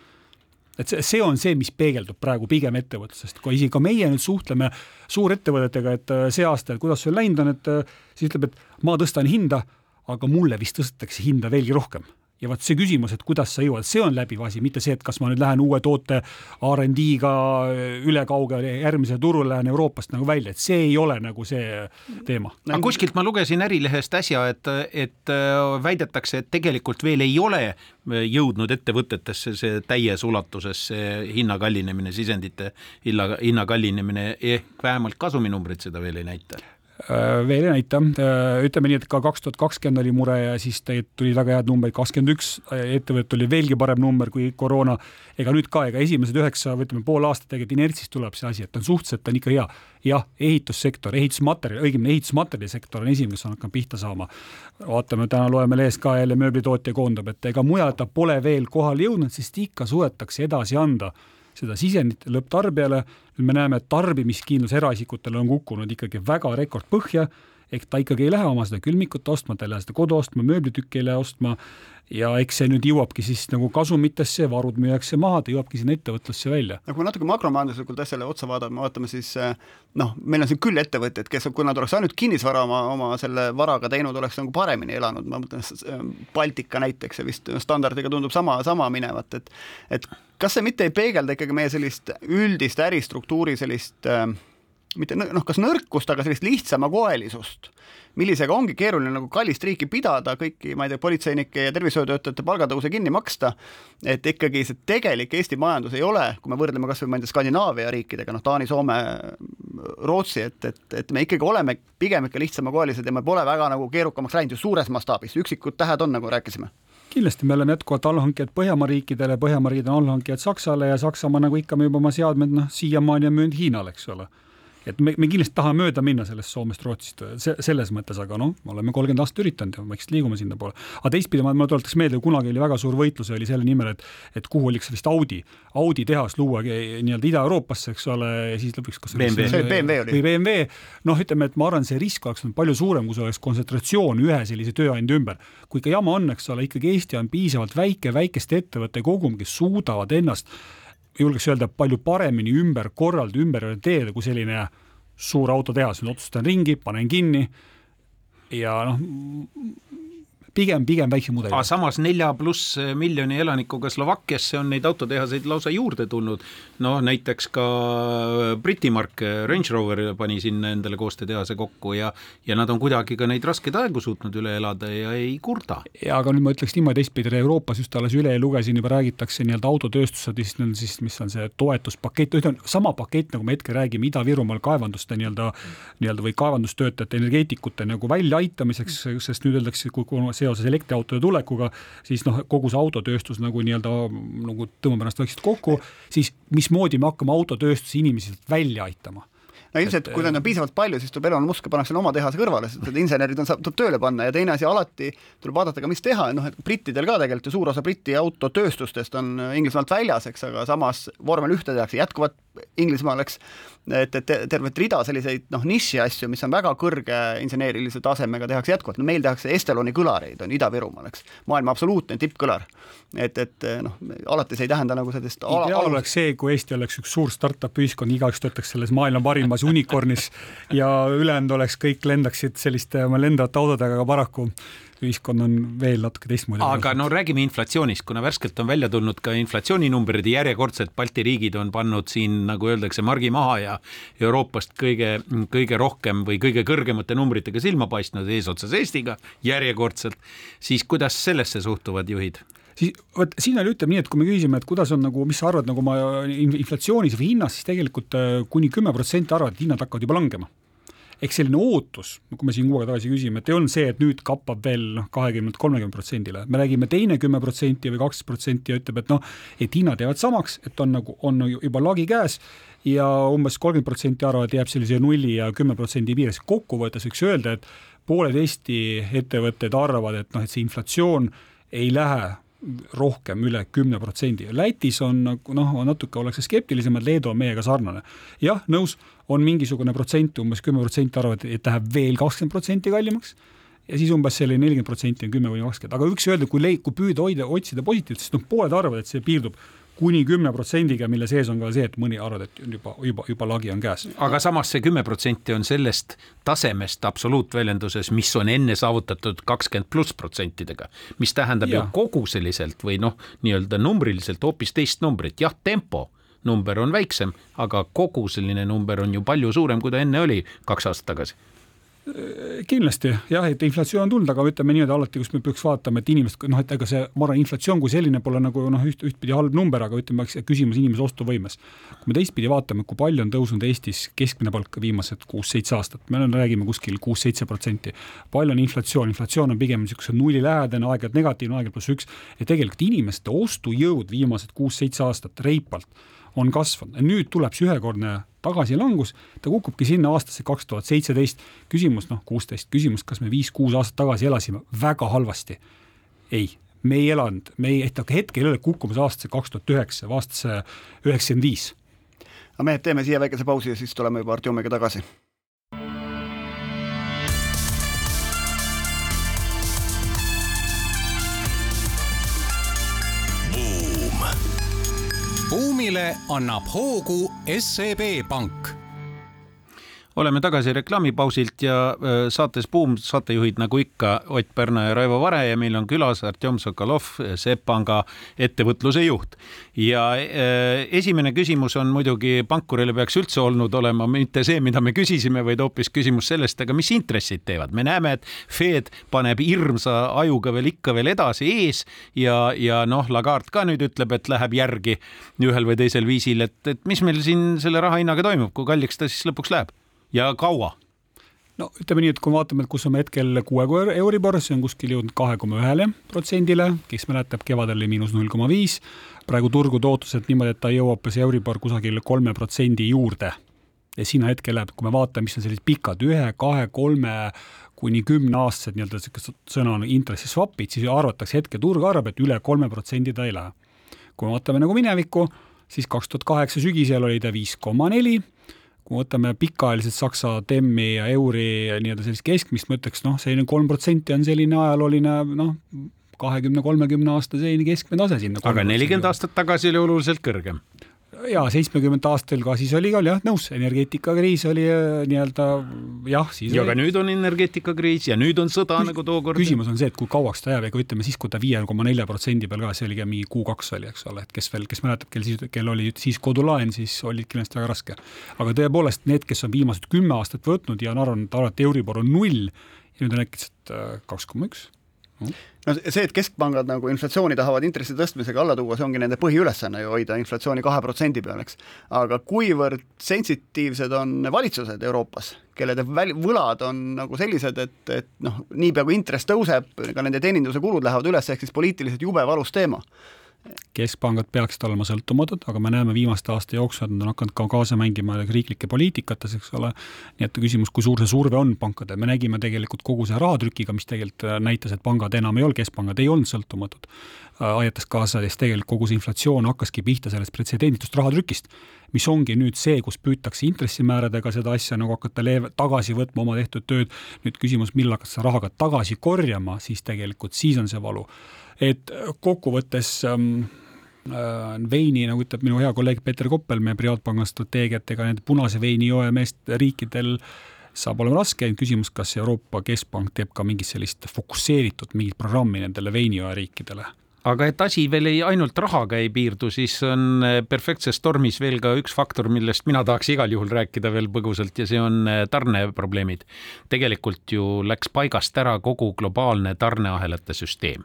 et see, see on see, mis peegeldub praegu pigem ettevõtlusest, kui isegi ka meie nüüd suhtleme suurettevõtetega, et äh, see aasta, et kuidas sul läinud on, et äh, siis ütleb, et ma tõstan hinda, aga mulle vist tõstetakse hinda veelgi rohkem ja vot see küsimus, et kuidas sa jõuad, see on läbiv asi, mitte see, et kas ma nüüd lähen uue toote RD-ga ülekaugele järgmisele turule, lähen Euroopast nagu välja, et see ei ole nagu see teema. aga kuskilt ma lugesin Ärilehest äsja, et, et äh, väidetakse, et tegelikult veel ei ole jõudnud ettevõtetesse see täies ulatuses see hinna kallinemine, sisendite hinna, hinna kallinemine ehk vähemalt kasuminumbrid seda veel ei näita Äh, veel ei näita, äh, ütleme nii, et ka kaks tuhat kakskümmend oli mure ja siis tulid väga head numbrid, kakskümmend üks ettevõtet oli veelgi parem number kui koroona. ega nüüd ka, ega esimesed üheksa ütleme pool aastat tegelikult inertsist tuleb see asi, et on suhteliselt on ikka hea. jah, ehitussektor, ehitusmaterjal, õigemini ehitusmaterjalisektor on esimene, kes on hakanud pihta saama. vaatame, täna loeme lehest ka jälle mööblitootja koondab, et ega mujal ta pole veel kohale jõudnud, sest ikka suudetakse edasi anda seda sisendit lõpptarbijale. nüüd me näeme, et tarbimiskindlus eraisikutel on kukkunud ikkagi väga rekordpõhja, ehk ta ikkagi ei lähe oma seda külmikut ostma, ta ei lähe seda kodu ostma, mööblitükki ei lähe ostma ja eks see nüüd jõuabki siis nagu kasumitesse, varud müüakse maha, ta jõuabki sinna ettevõtlusse välja. no kui natuke makromajanduslikult asjale otsa vaadata, vaatame siis eh, noh, meil on siin küll ettevõtteid, kes, kui nad oleks ainult kinnisvara oma, oma selle varaga teinud, oleks nagu paremini elanud, ma mõtlen eh, Baltika näiteks ja vist standardiga tundub sama, sama minevat, et et kas see mitte ei peegelda ikkagi meie sellist üldist äristruktuuri sellist äh, mitte noh, kas nõrkust, aga sellist lihtsamakoelisust, millisega ongi keeruline nagu kallist riiki pidada, kõiki, ma ei tea, politseinike ja tervishoiutöötajate palgatõuse kinni maksta, et ikkagi see tegelik Eesti majandus ei ole, kui me võrdleme kas või ma ei tea, Skandinaavia riikidega, noh, Taani, Soome, Rootsi, et, et, et me ikkagi oleme pigem ikka lihtsamakoelised ja me pole väga nagu keerukamaks läinud ju suures mastaabis, üksikud tähed on, nagu rääkisime. Kindlasti me oleme jätkuvalt allhankijad Põhjamaa riikidele, Põhjamaa riigid on allhankijad Saksale ja Saksamaa, nagu ikka, müüb oma seadmed, noh, siiamaani on müünud Hiinale, eks ole et me, me kindlasti tahame mööda minna sellest Soomest, Rootsist, see, selles mõttes, aga noh, me oleme kolmkümmend aastat üritanud ja vaikselt liigume sinnapoole. aga teistpidi ma, ma tuletaks meelde, kunagi oli väga suur võitlus oli selle nimel, et, et kuhu oli vist Audi, Audi tehas luua nii-öelda Ida-Euroopasse, eks ole, ja siis lõpuks kas BMW, see BMW oli. või BMW, noh, ütleme, et ma arvan, see risk oleks olnud palju suurem, kui see oleks kontsentratsioon ühe sellise tööandja ümber. kui ikka jama on, eks ole, ikkagi Eesti on piisavalt väike, väikeste ettevõtte kogum, kes suudavad ennast julgeks öelda, palju paremini ümber korraldada, ümber orienteerida, kui selline suur autotehas, nüüd otsustan ringi, panen kinni ja noh, pigem, pigem väiksem mudel. samas nelja pluss miljoni elanikuga Slovakkiasse on neid autotehaseid lausa juurde tulnud. noh, näiteks ka Briti mark Range Rover pani sinna endale koostöötehase kokku ja, ja nad on kuidagi ka neid raskeid aegu suutnud üle elada ja ei kurda. ja aga nüüd ma ütleks niimoodi teistpidi, Euroopas just alles üle lugesin, juba räägitakse nii-öelda autotööstuse, siis mis on see toetuspakett, sama pakett, nagu me hetkel räägime Ida-Virumaal kaevanduste nii-öelda, nii-öelda või kaevandustöötajate, energeetikute nagu väljaaitamiseks, sest nüüd öeldakse, kui seoses elektriautode tulekuga, siis noh, kogu see autotööstus nagu nii-öelda nagu tõmbab ennast vaikselt kokku, siis mismoodi me hakkame autotööstuse inimesi välja aitama? No ilmselt, kui neid on piisavalt palju, siis tuleb Elon Musk ja pannakse oma tehase kõrvale, sest need insenerid on, tuleb tööle panna ja teine asi, alati tuleb vaadata ka, mis teha, noh et brittidel ka tegelikult ju suur osa Briti autotööstustest on Inglismaalt väljas, eks, aga samas vormel ühte tehakse jätkuvalt Inglismaal, eks, et, et tervet rida selliseid noh, niši asju, mis on väga kõrge inseneerilise tasemega, tehakse jätkuvalt, no meil tehakse Esteloni kõlareid, on Ida-Virumaal, eks, maailma absoluutne tippkõlar. et, et noh, alati see ei tähenda nagu sellist ideaal oleks see, kui Eesti oleks üks suur startup ühiskond, igaüks töötaks selles maailma parimas unicornis ja ülejäänud oleks, kõik lendaksid selliste lendavate autodega, aga paraku ühiskond on veel natuke teistmoodi. aga no räägime inflatsioonist, kuna värskelt on välja tulnud ka inflatsiooninumbrid ja järjekordselt Balti riigid on pannud siin, nagu öeldakse, margi maha ja Euroopast kõige, kõige rohkem või kõige kõrgemate numbritega silma paistnud eesotsas Eestiga järjekordselt, siis kuidas sellesse suhtuvad juhid? siis vot siin oli, ütleme nii, et kui me küsisime, et kuidas on nagu, mis sa arvad nagu oma inflatsioonis või hinnas, siis tegelikult äh, kuni kümme protsenti arvavad, et hinnad hakkavad juba langema eks selline ootus, kui me siin kuu aega tagasi küsime, et ei olnud see, et nüüd kappab veel noh, kahekümnelt kolmekümne protsendile, me räägime teine kümme protsenti või kaksteist protsenti ja ütleb, et noh, et hinnad jäävad samaks, et on nagu, on juba lagi käes ja umbes kolmkümmend protsenti arvavad, jääb sellise nulli ja kümne protsendi piires. kokkuvõttes võiks öelda, et pooled Eesti ettevõtted arvavad, et noh, et see inflatsioon ei lähe rohkem üle kümne protsendi. Lätis on nagu noh, natuke ollakse skeptilisemad, Leedu on meiega sarnane. jah, nõus, on mingisugune protsent, umbes kümme protsenti arvavad, et läheb veel kakskümmend protsenti kallimaks ja siis umbes selline nelikümmend protsenti on kümme kuni kakskümmend, aga võiks öelda, kui leid-, kui püüda hoida, otsida positiivset, siis noh, pooled arvavad, et see piirdub kuni kümne protsendiga, mille sees on ka see, et mõni arvab, et juba, juba, juba lagi on käes. aga samas see kümme protsenti on sellest tasemest absoluutväljenduses, mis on enne saavutatud kakskümmend pluss protsentidega, mis tähendab ja. ju koguseliselt või noh, nii-öelda numbriliselt hoopis teist numbrit, jah, tempo number on väiksem, aga koguseline number on ju palju suurem, kui ta enne oli kaks aastat tagasi kindlasti jah, et inflatsioon on tulnud, aga ütleme niimoodi alati, kus me peaks vaatama, et inimesed noh, et ega see, ma arvan, inflatsioon kui selline pole nagu noh, üht, ühtpidi halb number, aga ütleme, küsimus inimese ostuvõimes. kui me teistpidi vaatame, kui palju on tõusnud Eestis keskmine palk viimased kuus-seitse aastat, me räägime kuskil kuus-seitse protsenti. palju on inflatsioon, inflatsioon on pigem niisuguse nullilähedane, aeg-ajalt negatiivne, aeg-ajalt pluss üks, ja tegelikult inimeste ostujõud viimased kuus-seitse aastat reipalt on kasvanud nüüd tuleb see ühekordne tagasilangus, ta kukubki sinna aastasse kaks tuhat seitseteist. küsimus, noh, kuusteist, küsimus, kas me viis-kuus aastat tagasi elasime väga halvasti? ei, me ei elanud, me ei, hetkel ei ole kukkumas aastasse kaks tuhat üheksa aastasse üheksakümmend viis. aga mehed, teeme siia väikese pausi ja siis tuleme juba Artjomiga tagasi buumile annab hoogu SEB Pank oleme tagasi reklaamipausilt ja saates Buum saatejuhid nagu ikka Ott Pärna ja Raivo Vare ja meil on külas Artjom Sokolov, SEB Panga ettevõtluse juht. ja esimene küsimus on muidugi pankurile peaks üldse olnud olema mitte see, mida me küsisime, vaid hoopis küsimus sellest, aga mis intressid teevad. me näeme, et Fed paneb hirmsa ajuga veel ikka veel edasi ees ja, ja noh, Lagarde ka nüüd ütleb, et läheb järgi ühel või teisel viisil, et, et mis meil siin selle raha hinnaga toimub, kui kalliks ta siis lõpuks läheb? Ja kaua? no ütleme nii, et kui vaatame, et kus on hetkel kuue Euribor, see on kuskil jõudnud kahe koma ühele protsendile, kes mäletab, kevadel oli miinus null koma viis. praegu turgude ootused niimoodi, et ta jõuab see Euribor kusagil kolme protsendi juurde. ja sinna hetkel läheb, kui me vaatame, mis on sellised pikad ühe, kahe, kolme kuni kümneaastased nii-öelda niisugust sõna on intressiswap'id, siis arvatakse hetketurg arvab, et üle kolme protsendi ta ei lähe. kui me vaatame nagu minevikku, siis kaks tuhat kaheksa sügisel oli ta viis koma neli kui võtame pikaajaliselt Saksa TEM-i ja euri nii-öelda sellist keskmist, ma ütleks noh, selline kolm protsenti on selline ajalooline noh, kahekümne, kolmekümne aasta selline keskmine tase sinna. aga nelikümmend aastat tagasi oli oluliselt kõrgem ja seitsmekümnendate aastal ka siis oli ka jah, nõus, energeetikakriis oli äh, nii-öelda jah, siis ja oli. ka nüüd on energeetikakriis ja nüüd on sõda Küs nagu tookord. küsimus on see, et kui kauaks ta jääb, ega ütleme siis, kui ta viie koma nelja protsendi peal ka, see oli ka mingi kuu kaks oli, eks ole, et kes veel, kes mäletab, kel siis, kel oli siis kodulaen, siis oli kindlasti väga raske. aga tõepoolest need, kes on viimased kümme aastat võtnud ja on arvanud, et alati Euribor on null ja nüüd on äkitselt äh, kaks koma üks no see, et keskpangad nagu inflatsiooni tahavad intressi tõstmisega alla tuua, see ongi nende põhiülesanne ju hoida inflatsiooni kahe protsendi peal, eks. aga kuivõrd sensitiivsed on valitsused Euroopas, kelle võlad on nagu sellised, et, et noh, niipea kui intress tõuseb, ka nende teeninduse kulud lähevad üles, ehk siis poliitiliselt jube valus teema keskpangad peaksid olema sõltumatud, aga me näeme viimaste aasta jooksul, et nad on hakanud ka kaasa mängima riiklike poliitikates, eks ole. nii et küsimus, kui suur see surve on pankadel, me nägime tegelikult kogu see rahatrükiga, mis tegelikult äh, näitas, et pangad enam ei olnud, keskpangad ei olnud sõltumatud. Äh, aitas kaasa, siis tegelikult kogu see inflatsioon hakkaski pihta sellest pretsedenditust rahatrükist, mis ongi nüüd see, kus püütakse intressimääradega seda asja nagu hakata leeve, tagasi võtma oma tehtud tööd. nüüd küsimus, millal hakata seda raha ka tagasi korjama, siis tegelikult siis on see valu et kokkuvõttes ähm, äh, veini, nagu ütleb minu hea kolleeg Peeter Koppel, meie Privaatpanga strateegiat, ega nende punase veini joojameest riikidel saab olema raske, küsimus, kas Euroopa Keskpank teeb ka mingit sellist fokusseeritud mingit programmi nendele veinijooja aga et asi veel ei ainult rahaga ei piirdu, siis on äh, perfektses tormis veel ka üks faktor, millest mina tahaks igal juhul rääkida veel põgusalt ja see on äh, tarneprobleemid. tegelikult ju läks paigast ära kogu globaalne tarneahelate süsteem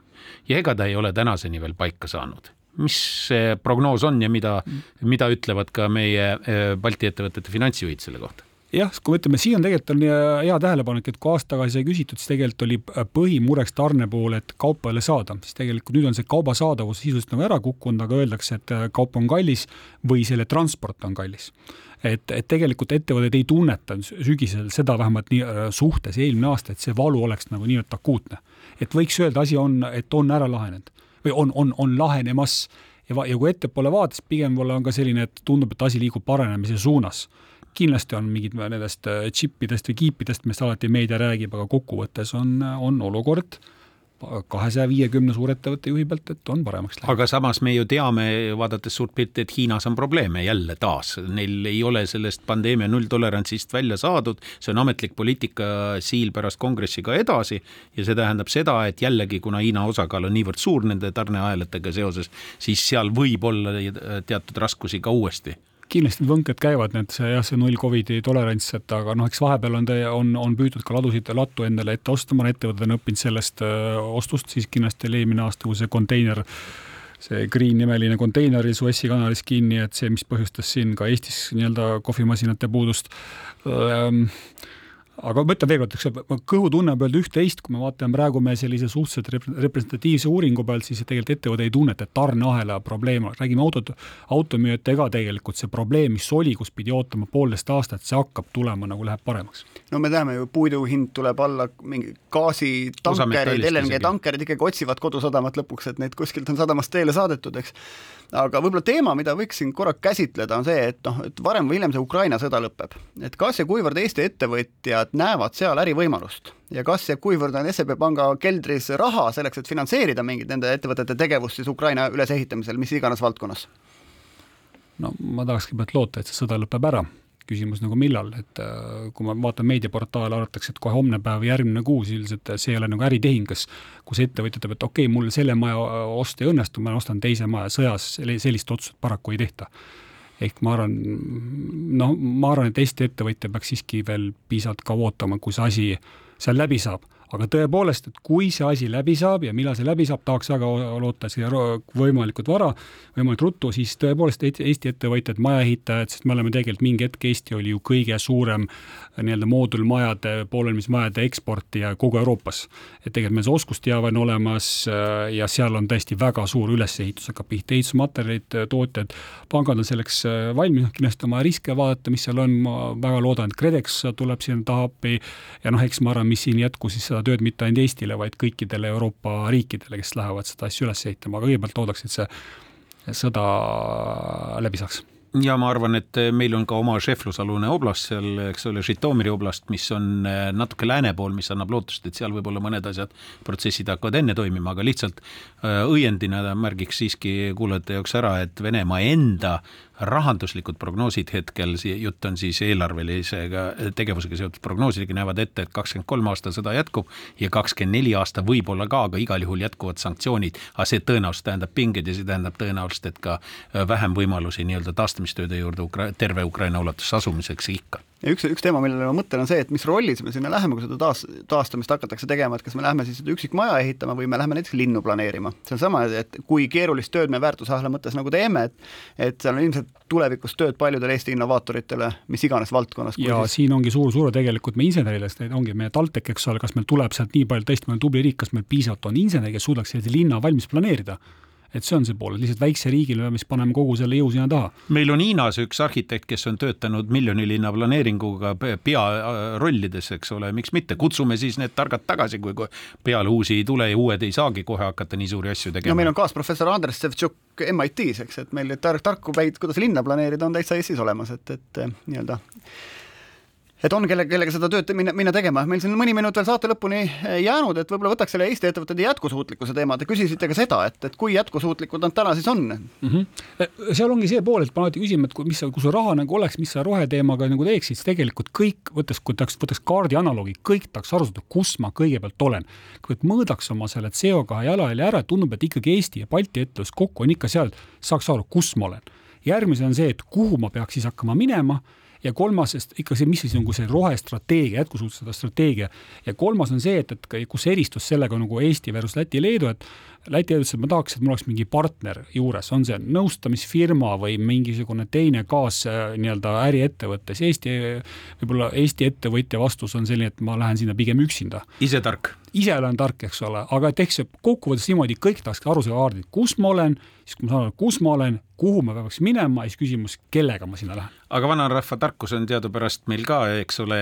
ja ega ta ei ole tänaseni veel paika saanud mis see prognoos on ja mida, mida ütlevad ka meie eh, Balti ettevõtete finantsjuhid selle kohta? Jah, kui me ütleme, siin on tegelikult on hea tähelepanek, et kui aasta tagasi sai küsitud, siis tegelikult oli põhimureks tarne pool, et kaupa ei ole saada, siis tegelikult nüüd on see kauba saadavus sisuliselt nagu ära kukkunud, aga öeldakse, et kaup on kallis või selle transport on kallis. Et, et tegelikult ettevõtted ei tunneta sügisel seda vähemalt nii äh, suhtes eelmine aasta, et see valu oleks nagu nii-öelda akuutne. et võiks öelda, asi on, et on ära lahenenud. Või on, on, on lahenemas. Ja, ja kui ettepoole vaadates pigem võib-olla on ka selline, et tundub, et asi liigub paranemise suunas kindlasti on mingid nendest džippidest äh, või kiipidest, millest alati meedia räägib, aga kokkuvõttes on, on olukord äh, kahesaja viiekümne suurettevõtte juhi pealt, et on paremaks läinud. aga samas me ju teame, vaadates suurt pilti, et Hiinas on probleeme jälle taas, neil ei ole sellest pandeemia nulltolerantsist välja saadud, see on ametlik poliitika siil pärast kongressi ka edasi. Ja see tähendab seda, et jällegi, kuna Hiina osakaal on niivõrd suur nende tarneahelatega seoses, siis seal võib olla teatud raskusi ka uuesti kindlasti need võnked käivad, need see jah, see null Covidi tolerants, et aga noh, eks vahepeal on, on, on püütud ka ladusid, lattu endale ette osta, mõned ettevõtted on õppinud sellest öö, ostust, siis kindlasti oli eelmine aasta, kui see konteiner see Green nimeline konteiner oli Suessi kanalis kinni, et see, mis põhjustas siin ka Eestis nii-öelda kohvimasinate puudust ähm, aga ma ütlen veel kord, eks kõhutunne võib öelda üht-teist, kui me vaatame praegu me sellise suhteliselt representatiivse uuringu pealt, siis tegelikult ettevõte ei tunneta, et tarneahela probleem, räägime autod, automüüjatega tegelikult see probleem, mis oli, kus pidi ootama poolteist aastat, see hakkab tulema nagu läheb paremaks. no me teame ju, puidu hind tuleb alla, mingi gaasitankerid, LNG tankerid ikkagi otsivad kodusadamat lõpuks, et neid kuskilt on sadamast teele saadetud, eks aga võib-olla teema, mida võiks siin korra käsitleda, on see, et noh, et varem või hiljem see Ukraina sõda lõpeb. et kas ja kuivõrd Eesti ettevõtjad näevad seal ärivõimalust ja kas ja kuivõrd on SEB panga keldris raha selleks, et finantseerida mingit nende ettevõtete tegevust siis Ukraina ülesehitamisel, mis iganes valdkonnas? no ma tahaks kõigepealt loota, et see sõda lõpeb ära küsimus nagu millal, et äh, kui ma vaatan meediaportaale, arvatakse, et kohe homne päev, järgmine kuu, ilmselt see ei ole nagu äritehing, kas, kus ettevõtja ütleb, et okei okay,, mul selle maja ost ei õnnestu, ma ostan teise maja, sõjas sellist otsust paraku ei tehta. Ehk ma arvan, noh, ma arvan, et Eesti ettevõtja peaks siiski veel piisavalt kaua ootama, kui see asi seal läbi saab aga tõepoolest, et kui see asi läbi saab ja millal see läbi saab, tahaks väga loota siia võimalikult vara, võimalikult ruttu, siis tõepoolest Eesti ettevõtjad, majaehitajad, sest me oleme tegelikult mingi hetk, Eesti oli ju kõige suurem nii-öelda moodulmajade, poolelmismajade eksportija kogu Euroopas. et tegelikult meil see oskusteave on olemas äh, ja seal on tõesti väga suur ülesehitus hakkab pihta, ehitusmaterjalid, tootjad, pangad on selleks äh, valmis, noh kindlasti oma riske vaadata, mis seal on, ma väga loodan, et KredEx tuleb sinna taha appi ja noh, eks ma arvan, mis siin jätku siis seda tööd mitte ainult Eestile, vaid kõikidele Euroopa riikidele, kes lähevad seda asja üles ehitama, aga kõigepealt loodaks, et see sõda läbi saaks. Ja ma arvan, et meil on ka oma šeflusalune oblast seal, eks ole, Žitomiri oblast, mis on eh, natuke lääne pool, mis annab lootust, et seal võib-olla mõned asjad, protsessid hakkavad enne toimima, aga lihtsalt eh, õiendina märgiks siiski kuulajate jaoks ära, et Venemaa enda rahanduslikud prognoosid hetkel, jutt on siis eelarvelisega tegevusega seotud prognoosidega, näevad ette, et kakskümmend kolm aasta sõda jätkub ja kakskümmend neli aasta võib-olla ka, aga igal juhul jätkuvad sanktsioonid, aga see tõenäoliselt tähendab pingeid ja see tähendab tõenäoliselt, et ka äh, vähem võimalusi nii-öelda taastamistööde juurde Ukra-, terve Ukraina ulatuses asumiseks ikka ja üks, üks teema, millele ma mõtlen, on see, et mis rollis me sinna läheme, kui seda taas, taastamist hakatakse tegema, et kas me läheme siis seda üksikmaja ehitama või me läheme näiteks linnu planeerima. see on sama, et kui keerulist tööd me väärtusahela mõttes nagu teeme, et et seal on ilmselt tulevikus tööd paljudele Eesti innovaatoritele, mis iganes valdkonnas. ja siis... siin ongi suur surve tegelikult meie insenerile, sest ongi meie TalTech, eks ole, kas meil tuleb sealt nii palju, tõesti, me oleme tubli riik, kas meil piisavalt on inseneri, kes suudaks sellise linna valmis planeerida et see on see pool, lihtsalt väikse riigile peame siis panema kogu selle jõu sinna taha. meil on Hiinas üks arhitekt, kes on töötanud miljonilinna planeeringuga pearollides, eks ole, miks mitte, kutsume siis need targad tagasi, kui peale uusi ei tule ja uued ei saagi kohe hakata nii suuri asju tegema. no meil on kaasprofessor Andres Sevtšuk MIT-s, eks, et meil tar tarku päid, kuidas linna planeerida, on täitsa Eestis olemas, et, et nii-öelda et on, kelle, kellega seda tööd minna, minna tegema. meil siin mõni minut veel saate lõpuni eh, jäänud, et võib-olla võtaks selle Eesti ettevõtete jätkusuutlikkuse teema. Te küsisite ka seda, et, et kui jätkusuutlikud nad täna siis on mm? -hmm. seal ongi see pool, et ma alati küsime, et kui, mis, kui sul raha nagu oleks, mis sa roheteemaga nagu teeksid, siis tegelikult kõik, võttes, kui tahaks, võtaks kaardi analoogi, kõik tahaks aru saada, kus ma kõigepealt olen. kui mõõdaks oma selle CO2 jalajälje ära, tundub, et ikkagi Eesti ja Balti ettevõtlus kokku on ikka seal, saaks aru, kus ma olen. järgmisena on see, et kuhu ma peaks siis hakkama minema ja kolmas, sest ikka see, mis siis nagu see rohestrateegia, jätkusuutlikkuse strateegia. Ja kolmas on see, et, et kus eristus sellega nagu Eesti versus Läti, Leedu, et Läti ütles, et ma tahaks, et mul oleks mingi partner juures, on see nõustamisfirma või mingisugune teine kaas nii-öelda äriettevõttes. Eesti, võib-olla Eesti ettevõtja vastus on selline, et ma lähen sinna pigem üksinda. ise tark? ise olen tark, eks ole, aga et eks see kokkuvõttes niimoodi kõik tahaks aru saada, kus ma olen, siis kui ma saan aru, kus ma olen, kuhu ma peaks minema siis küsimus, kellega ma sinna lähen. aga vanarahva tarkus on teadupärast meil ka, eks ole,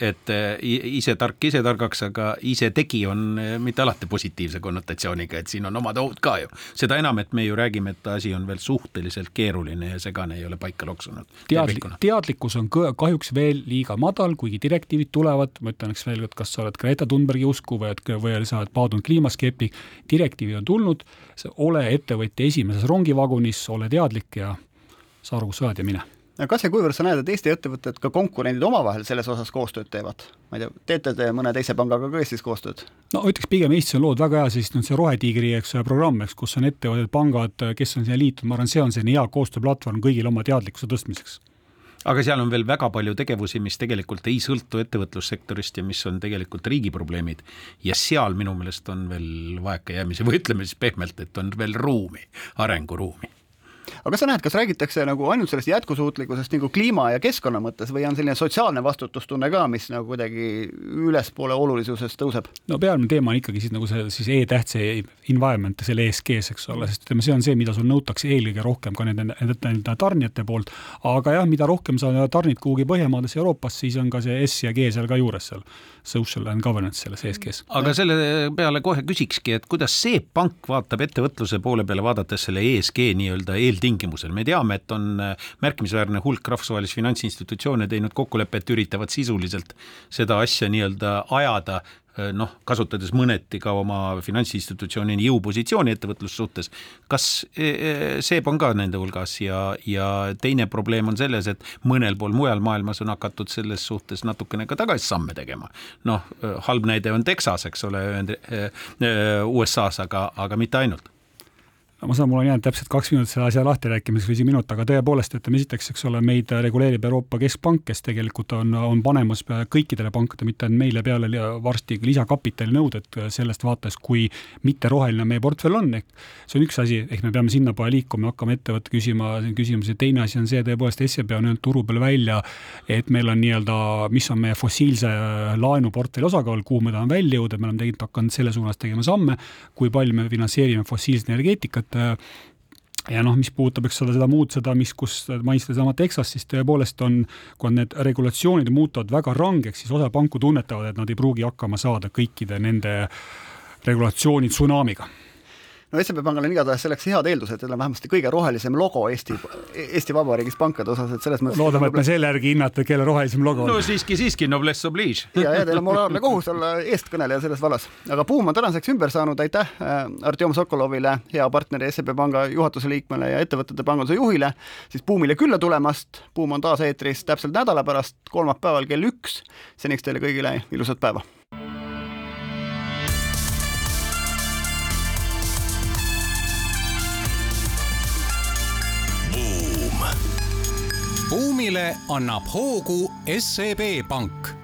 et ise tark ise targaks, aga ise tegi on mitte alati positiivse konnotatsiooniga, et siin on omad ohud ka ju. seda enam, et me ju räägime, et asi on veel suhteliselt keeruline ja segane ei ole paika loksunud. teadlik, teadlikkus on kahjuks veel liiga madal, kuigi direktiivid tulevad, ma ütlen, eks veel, et kas sa oled Greta Thunbergi usku või et, või sa oled paadunud kliimaskeptik, direktiivid on tulnud, ole ettevõtja esimeses rongivagunis, ole teadlik ja saa aru, kus sa oled ja mine kas ja kuivõrd sa näed, et Eesti ettevõtted, ka konkurendid omavahel selles osas koostööd teevad? ma ei tea, teete te mõne teise pangaga ka Eestis koostööd? no ütleks pigem Eestis on lood väga hea, siis on see Rohetiigri, eks ole, programm, eks, kus on ettevõtted, pangad, kes on siia liitunud, ma arvan, see on selline hea koostööplatvorm kõigile oma teadlikkuse tõstmiseks aga seal on veel väga palju tegevusi, mis tegelikult ei sõltu ettevõtlussektorist ja mis on tegelikult riigi probleemid. ja seal minu meelest on veel vajakajäämisi või ütleme siis pehmelt, et on veel ruumi, arenguruumi aga kas sa näed, kas räägitakse nagu ainult sellest jätkusuutlikkusest nagu kliima ja keskkonna mõttes või on selline sotsiaalne vastutustunne ka, mis nagu kuidagi ülespoole olulisuses tõuseb? no peamine teema on ikkagi siis nagu see siis E-täht, see environment, selle ESG-s, eks ole, sest ütleme, see on see, mida sul nõutakse eelkõige rohkem ka nende, nende tarnijate poolt, aga jah, mida rohkem sa tarnid kuhugi Põhjamaadesse, Euroopasse, siis on ka see S ja G seal ka juures seal, social and governance selles ESG-s. aga selle peale kohe küsikski, et kuidas see pank vaatab ettevõtluse poole peale, vaadates selle ESG nii-öelda eel eeltingimusel, me teame, et on äh, märkimisväärne hulk rahvusvahelisi finantsinstitutsioone teinud kokkulepet, üritavad sisuliselt seda asja nii-öelda ajada noh, kasutades mõneti ka oma finantsinstitutsiooni jõupositsiooni ettevõtlussuhtes. kas SEB on ka nende hulgas ja, ja teine probleem on selles, et mõnel pool mujal maailmas on hakatud selles suhtes natukene ka tagasisamme tegema. noh, halb näide on Texas, eks ole, USA-s, aga, aga mitte ainult ma saan, mul on jäänud täpselt kaks minutit selle asja lahti rääkimiseks või isegi minut, aga tõepoolest, ütleme esiteks, eks ole, meid reguleerib Euroopa Keskpank, kes tegelikult on, on panemas kõikidele pankadele, mitte ainult meile peale varsti lisakapitalinõuded sellest vaates, kui mitteroheline meie portfell on, ehk see on üks asi, ehk me peame sinnapoole liikuma, hakkama ettevõtte küsima küsimusi, teine asi on see, tõepoolest SEB on öelnud turu peal välja, et meil on nii-öelda, mis on meie fossiilse laenuportfelli osakaal, kuhu me tahame välja jõuda, me oleme tegelikult hakanud selle suunas tegema samme, kui palju me finantseerime fossiilset energeetikat, et äh, ja noh, mis puudutab, eks ole, seda muud, seda, mis, kus mainisite sedasama Texas, siis tõepoolest on, kui on need regulatsioonid muutuvad väga rangeks, siis osa panku tunnetavad, et nad ei pruugi hakkama saada kõikide nende regulatsiooni tsunamiga no SEB Pangal on igatahes selleks head eeldused, et on vähemasti kõige rohelisem logo Eesti, Eesti Vabariigis pankade osas, et selles mõttes loodame, et me selle järgi hinnata, kelle rohelisem logo on. no siiski, siiski, noblesse oblige. [LAUGHS] ja, ja teil on moraalne kohus olla eestkõneleja selles vallas. aga buum on tänaseks ümber saanud, aitäh äh, Artjom Sokolovile, hea partneri SEB Panga juhatuse liikmele ja ettevõtete panganduse juhile, siis buumile külla tulemast. buum on taas eetris täpselt nädala pärast, kolmapäeval kell üks. seniks teile kõigile ilusat päeva buumile annab hoogu SEB Pank